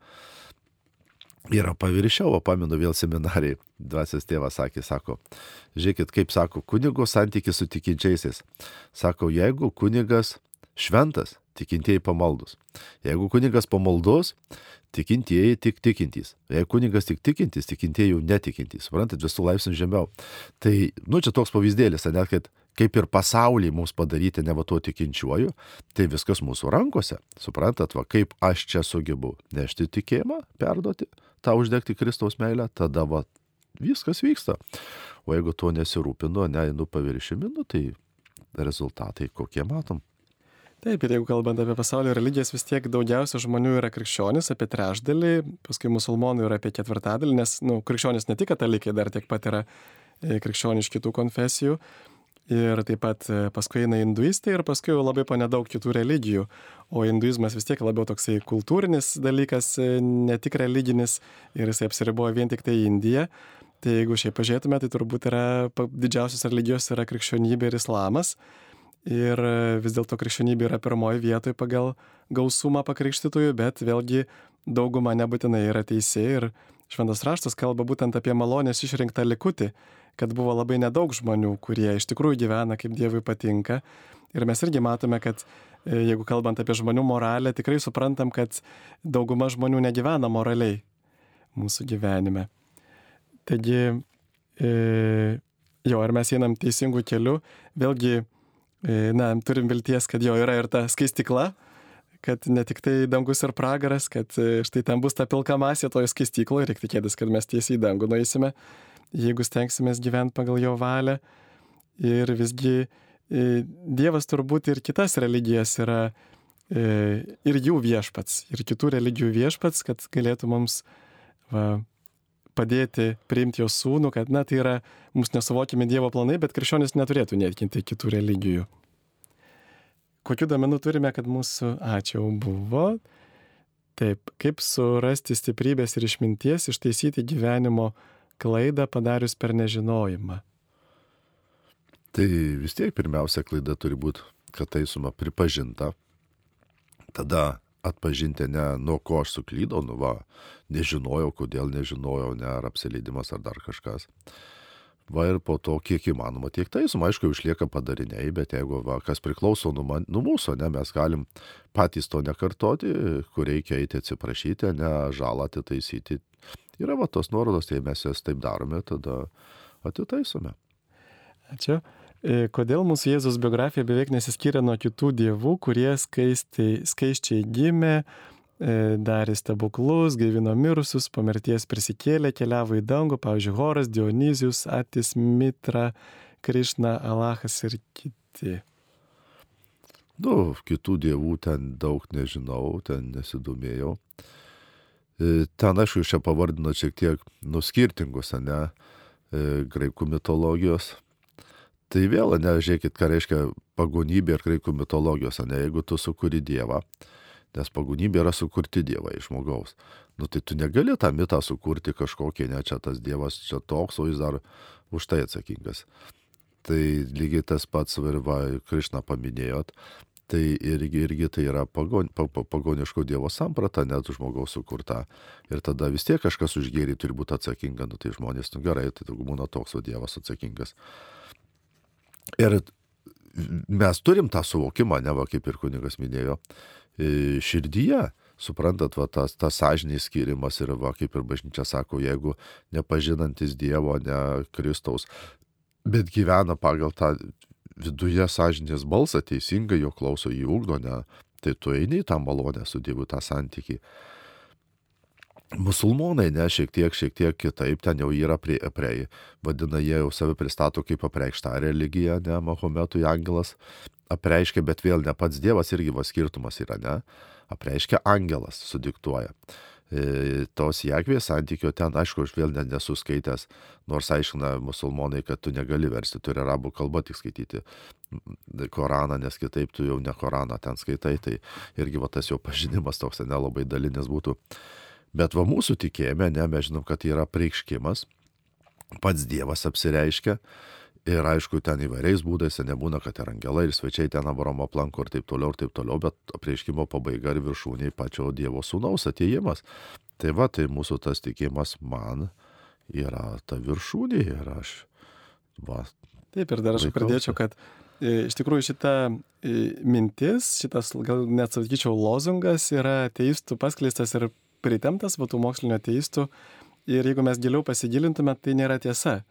yra paviršiau, o pamenu vėl seminarai, dvasios tėvas sakė, sako, žiūrėkit, kaip sako, kunigo santykis su tikinčiaisiais. Sako, jeigu kunigas šventas, tikintieji pamaldus. Jeigu kunigas pamaldus, tikintieji tik tikintys. Jeigu kunigas tik tikintys, tikintieji jau netikintys. Suprantat, visų laipsnių žemiau. Tai, nu, čia toks pavyzdėlis, net kad kaip ir pasaulį mums padaryti ne va tuo tikinčiuoju, tai viskas mūsų rankose. Suprantat, va kaip aš čia sugebu nešti tikėjimą, perduoti, tą uždegti Kristaus meilę, tada va viskas vyksta. O jeigu tuo nesirūpinu, neinu paviršimi, nu, tai rezultatai kokie matom. Taip, ir jeigu kalbant apie pasaulio religijas, vis tiek daugiausia žmonių yra krikščionis, apie trečdalį, paskui musulmonų yra apie ketvirtadalį, nes, nu, krikščionis ne tik katalikai, dar tiek pat yra e, krikščionių iš kitų konfesijų. Ir taip pat e, paskui eina hinduistai ir paskui jau labai panedaug kitų religijų. O hinduizmas vis tiek labiau toksai kultūrinis dalykas, e, ne tik religinis ir jisai apsiriboja vien tik tai Indija. Tai jeigu šiaip pažiūrėtume, tai turbūt yra didžiausios religijos yra krikščionybė ir islamas. Ir e, vis dėlto krikščionybė yra pirmoji vietoje pagal gausumą pakrikštytųjų, bet vėlgi dauguma nebūtinai yra teisė ir šventas raštas kalba būtent apie malonės išrinktą likutį kad buvo labai nedaug žmonių, kurie iš tikrųjų gyvena kaip Dievui patinka. Ir mes irgi matome, kad e, jeigu kalbant apie žmonių moralę, tikrai suprantam, kad dauguma žmonių negyvena moraliai mūsų gyvenime. Taigi, e, jo, ar mes einam teisingų kelių, vėlgi, na, turim vilties, kad jo yra ir ta skaistikla, kad ne tik tai dangus ir pragaras, kad e, štai ten bus ta pilka masė toje skaistykloje, reikia tikėtis, kad mes tiesiai į dangų nueisime jeigu stengsimės gyventi pagal jo valią. Ir visgi e, Dievas turbūt ir kitas religijas yra e, ir jų viešpats, ir kitų religijų viešpats, kad galėtų mums va, padėti priimti jo sūnų, kad, na, tai yra mums nesuvokiami Dievo planai, bet krikščionis neturėtų netkinti kitų religijų. Kokiu domenų turime, kad mūsų ačiū buvo? Taip, kaip surasti stiprybės ir išminties ištaisyti gyvenimo klaidą padarius per nežinojimą? Tai vis tiek pirmiausia klaida turi būti, kad taisoma pripažinta. Tada atpažinti ne nuo ko aš suklydau, nu va, nežinojau, kodėl nežinojau, ne ar apsileidimas ar dar kažkas. Va ir po to, kiek įmanoma, tiek taisom, aišku, išlieka padariniai, bet jeigu va, kas priklauso nuo, man, nuo mūsų, ne, mes galim patys to nekartoti, kur reikia eiti atsiprašyti, ne žalą atitaisyti. Yra va tos nuorodos, tai mes jas taip darome, tada atitaisome. Ačiū. E, kodėl mūsų Jėzus biografija beveik nesiskiria nuo kitų dievų, kurie skaisti, skaiščiai gimė, e, darė stebuklus, gaivino mirusius, po mirties prisikėlė, keliavo į dangų, pavyzdžiui, Horas, Dionizijus, Atis, Mitra, Krišna, Alachas ir kiti. Nu, kitų dievų ten daug nežinau, ten nesidomėjau. E, ten, aišku, čia pavardino šiek tiek nuskirtingus, ne, graikų mitologijos Tai vėl, ne, žiūrėkit, ką reiškia pagonybė ir graikų mitologijos, ne, jeigu tu sukuri Dievą, nes pagonybė yra sukurti Dievą iš žmogaus. Nu tai tu negali tą mitą sukurti kažkokį, ne, čia tas Dievas, čia toks, o jis dar už tai atsakingas. Tai lygiai tas pats, va, Krišna paminėjot, tai irgi, irgi tai yra pagon, pagoniško Dievo samprata, net žmogaus sukurta. Ir tada vis tiek kažkas už gėrį turi būti atsakinga, nu tai žmonės, nu gerai, tai būna toks, o Dievas atsakingas. Ir mes turim tą suvokimą, ne va, kaip ir kunigas minėjo, e, širdyje, suprantat, va, tas, tas sąžiniai skirimas ir va, kaip ir bažnyčia sako, jeigu nepažinantis Dievo, ne Kristaus, bet gyvena pagal tą viduje sąžinės balsą, teisingai jo klauso, jį ugdo, ne, tai tu eini į tą malonę su Dievu, tą santykį musulmonai, ne, šiek tiek, šiek tiek kitaip, ten jau yra prie, prie vadina, jie jau save pristato kaip apreikštą religiją, ne, Mahometui angelas apreiškia, bet vėl ne pats Dievas irgi va skirtumas yra, ne, apreiškia angelas, sudiktuoja. E, tos Jekvės santykio ten, aišku, aš vėl net nesuskaitęs, nors aiškina musulmonai, kad tu negali versti, turi arabų kalbą tik skaityti Koraną, nes kitaip tu jau ne Koraną ten skaitai, tai irgi va tas jau pažinimas toks nelabai dalinis būtų. Bet va mūsų tikėjime, ne, mes žinom, kad yra priekškimas, pats Dievas apsireiškia. Ir aišku, ten įvairiais būdais, nebūna, kad ir angelai, ir svečiai ten Abraomo aplanko ir taip toliau, ir taip toliau, bet apreiškimo pabaiga ir viršūniai pačio Dievo sūnaus ateimas. Tai va, tai mūsų tas tikėjimas man yra ta viršūnė ir aš, va. Taip, ir dar aš pridėčiau, kad e, iš tikrųjų šita e, mintis, šitas gal net sakyčiau lozungas yra ateistų paskleistas ir pritemptas va tų mokslinio teistų ir jeigu mes giliau pasigilintume, tai nėra tiesa.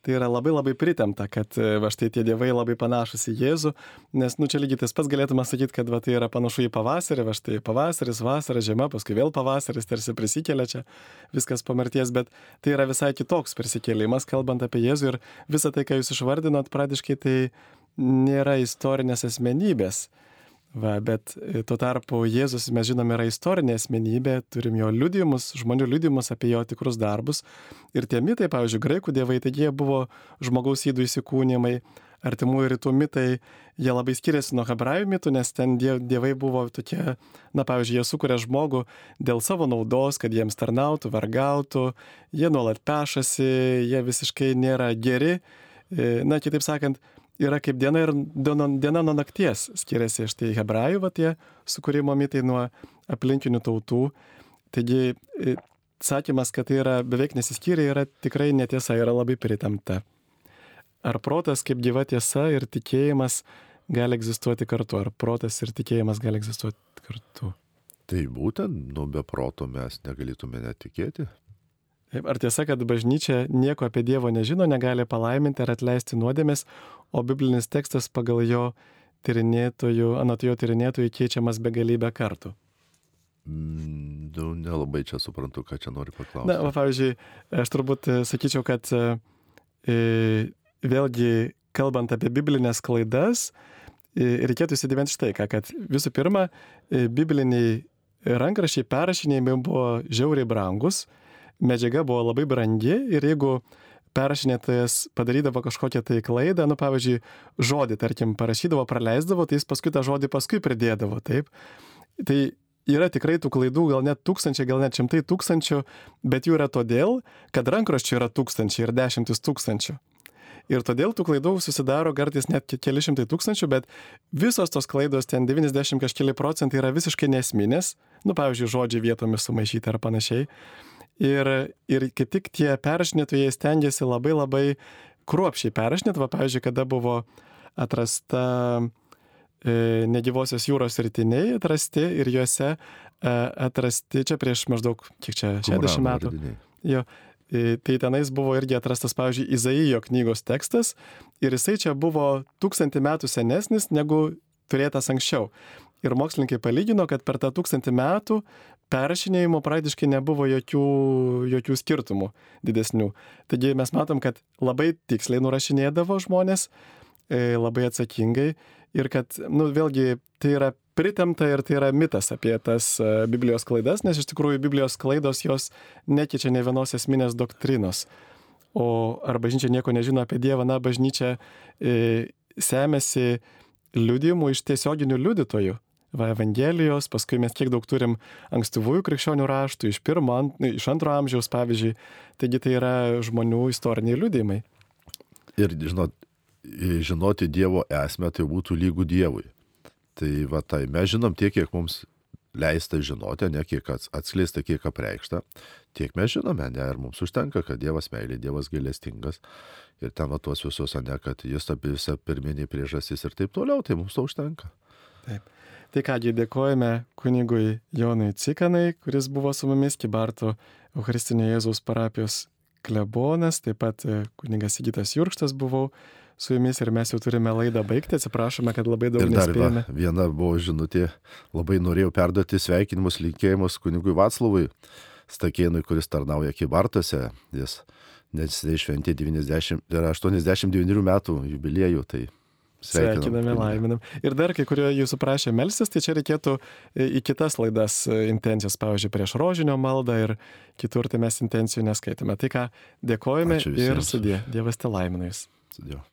Tai yra labai labai pritempta, kad va štai tie dievai labai panašus į Jėzų, nes, nu, čia lygiai tas pats galėtume sakyti, kad va tai yra panašu į pavasarį, va štai pavasaris, vasara, žiema, paskui vėl pavasaris, tarsi prisikelia čia viskas po mirties, bet tai yra visai kitoks prisikėlimas, kalbant apie Jėzų ir visą tai, ką jūs išvardinot, pradiškai tai nėra istorinės asmenybės. Va, bet e, tuo tarpu Jėzus, mes žinome, yra istorinė asmenybė, turim jo liudijimus, žmonių liudijimus apie jo tikrus darbus. Ir tie mitai, pavyzdžiui, graikų dievai, taigi jie buvo žmogaus įdų įsikūnymai, artimųjų rytų mitai, jie labai skiriasi nuo hebrajų mitų, nes ten dievai buvo tokie, na, pavyzdžiui, jie sukuria žmogų dėl savo naudos, kad jiems tarnautų, vergautų, jie nuolat pešasi, jie visiškai nėra geri. E, na, kitaip sakant, yra kaip diena ir diena nuo nakties skiriasi štai hebrajų, va tie sukūrimo mitai nuo aplinkinių tautų. Taigi sakymas, kad tai yra beveik nesiskyrė, yra tikrai netiesa, yra labai pritamta. Ar protas kaip gyva tiesa ir tikėjimas gali egzistuoti kartu, ar protas ir tikėjimas gali egzistuoti kartu? Tai būtent, nu be proto mes negalėtume netikėti. Ar tiesa, kad bažnyčia nieko apie Dievo nežino, negali palaiminti ar atleisti nuodėmės, o biblinis tekstas pagal jo tyrinėtojų, anot jo tyrinėtojų keičiamas begalybę kartų? Nu, nelabai čia suprantu, ką čia nori paklausti. Na, va, pavyzdžiui, aš turbūt e, sakyčiau, kad e, e, vėlgi, kalbant apie biblinės klaidas, e, reikėtų įsidėmėti štai ką, kad visų pirma, e, bibliniai rankrašiai perrašinėjimai buvo žiauriai brangus, medžiaga buvo labai brangi ir jeigu perrašinėtojas padarydavo kažkokią tai klaidą, nu pavyzdžiui, žodį, tarkim, parašydavo, praleisdavo, tai jis paskui tą žodį paskui pridėdavo, taip. Tai yra tikrai tų klaidų, gal net tūkstančiai, gal net šimtai tūkstančių, bet jų yra todėl, kad rankraščių yra tūkstančiai ir dešimtis tūkstančių. Ir todėl tų klaidų susidaro kartais net ke- keli šimtai tūkstančių, bet visos tos klaidos, ten 90 kažkeli procentai yra visiškai nesminės, nu pavyzdžiui, žodžiai vietomis sumaišyti ar panašiai. Ir, ir kaip tik tie perrašinėtojai stengiasi labai labai kruopšiai perrašinėti, va pavyzdžiui, kada buvo atrasta e, negyvosios jūros rytiniai atrasti ir juose e, atrasti čia prieš maždaug, kiek čia, 60 Kumrano metų. Jo, e, tai tenais buvo irgi atrastas, pavyzdžiui, Izaijo knygos tekstas ir jisai čia buvo tūkstantį metų senesnis negu turėtas anksčiau. Ir mokslininkai palygino, kad per tą tūkstantį metų perrašinėjimo praktiškai nebuvo jokių, jokių skirtumų didesnių. Taigi mes matom, kad labai tiksliai nurašinėdavo žmonės, e, labai atsakingai ir kad, nu, vėlgi, tai yra pritemta ir tai yra mitas apie tas e, Biblijos klaidas, nes iš tikrųjų Biblijos klaidos jos nekeičia ne vienos esminės doktrinos. O ar bažnyčia nieko nežino apie Dievą, na, bažnyčia e, semėsi liudijimų iš tiesioginių liudytojų. Va, Evangelijos, paskui mes kiek daug turim ankstyvųjų krikščionių raštų, iš, pirmo, iš antro amžiaus, pavyzdžiui. Taigi tai yra žmonių istoriniai liudijimai. Ir žinot, žinoti Dievo esmę tai būtų lygų Dievui. Tai va tai mes žinom tiek, kiek mums leista žinoti, ne kiek ats- atskleista, kiek apreikšta, tiek mes žinome, ne, ir mums užtenka, kad Dievas meilė, Dievas gailestingas ir ten va tuos visus, ne, kad jis apie visą pirminį priežastis ir taip toliau, tai mums to užtenka. Taip. Tai kągi dėkojame kunigui Jonui Cikanai, kuris buvo su mumis Kibarto Eucharistinio Jėzaus parapijos klebonas, taip pat e, kunigas Sigitas Jurkštas buvau su jumis ir mes jau turime laidą baigti, atsiprašome, kad labai daug Ir nespėjome. viena buvo žinutė, labai norėjau perduoti sveikinimus, linkėjimus kunigui Vaclavui Stakėnui, kuris tarnauja Kibartose, jis neseniai šventė 90, tai yra 89 metų jubiliejų, tai sveikinam. Sveikiname, laiminam. Ir dar kai kurie jūsų prašė melstis, tai čia reikėtų į kitas laidas e, intencijas, pavyzdžiui, prieš rožinio maldą ir kitur tai mes intencijų neskaitome. Tai ką, dėkojame ir sudė. Dievas te laimina jūs. Sudėjau.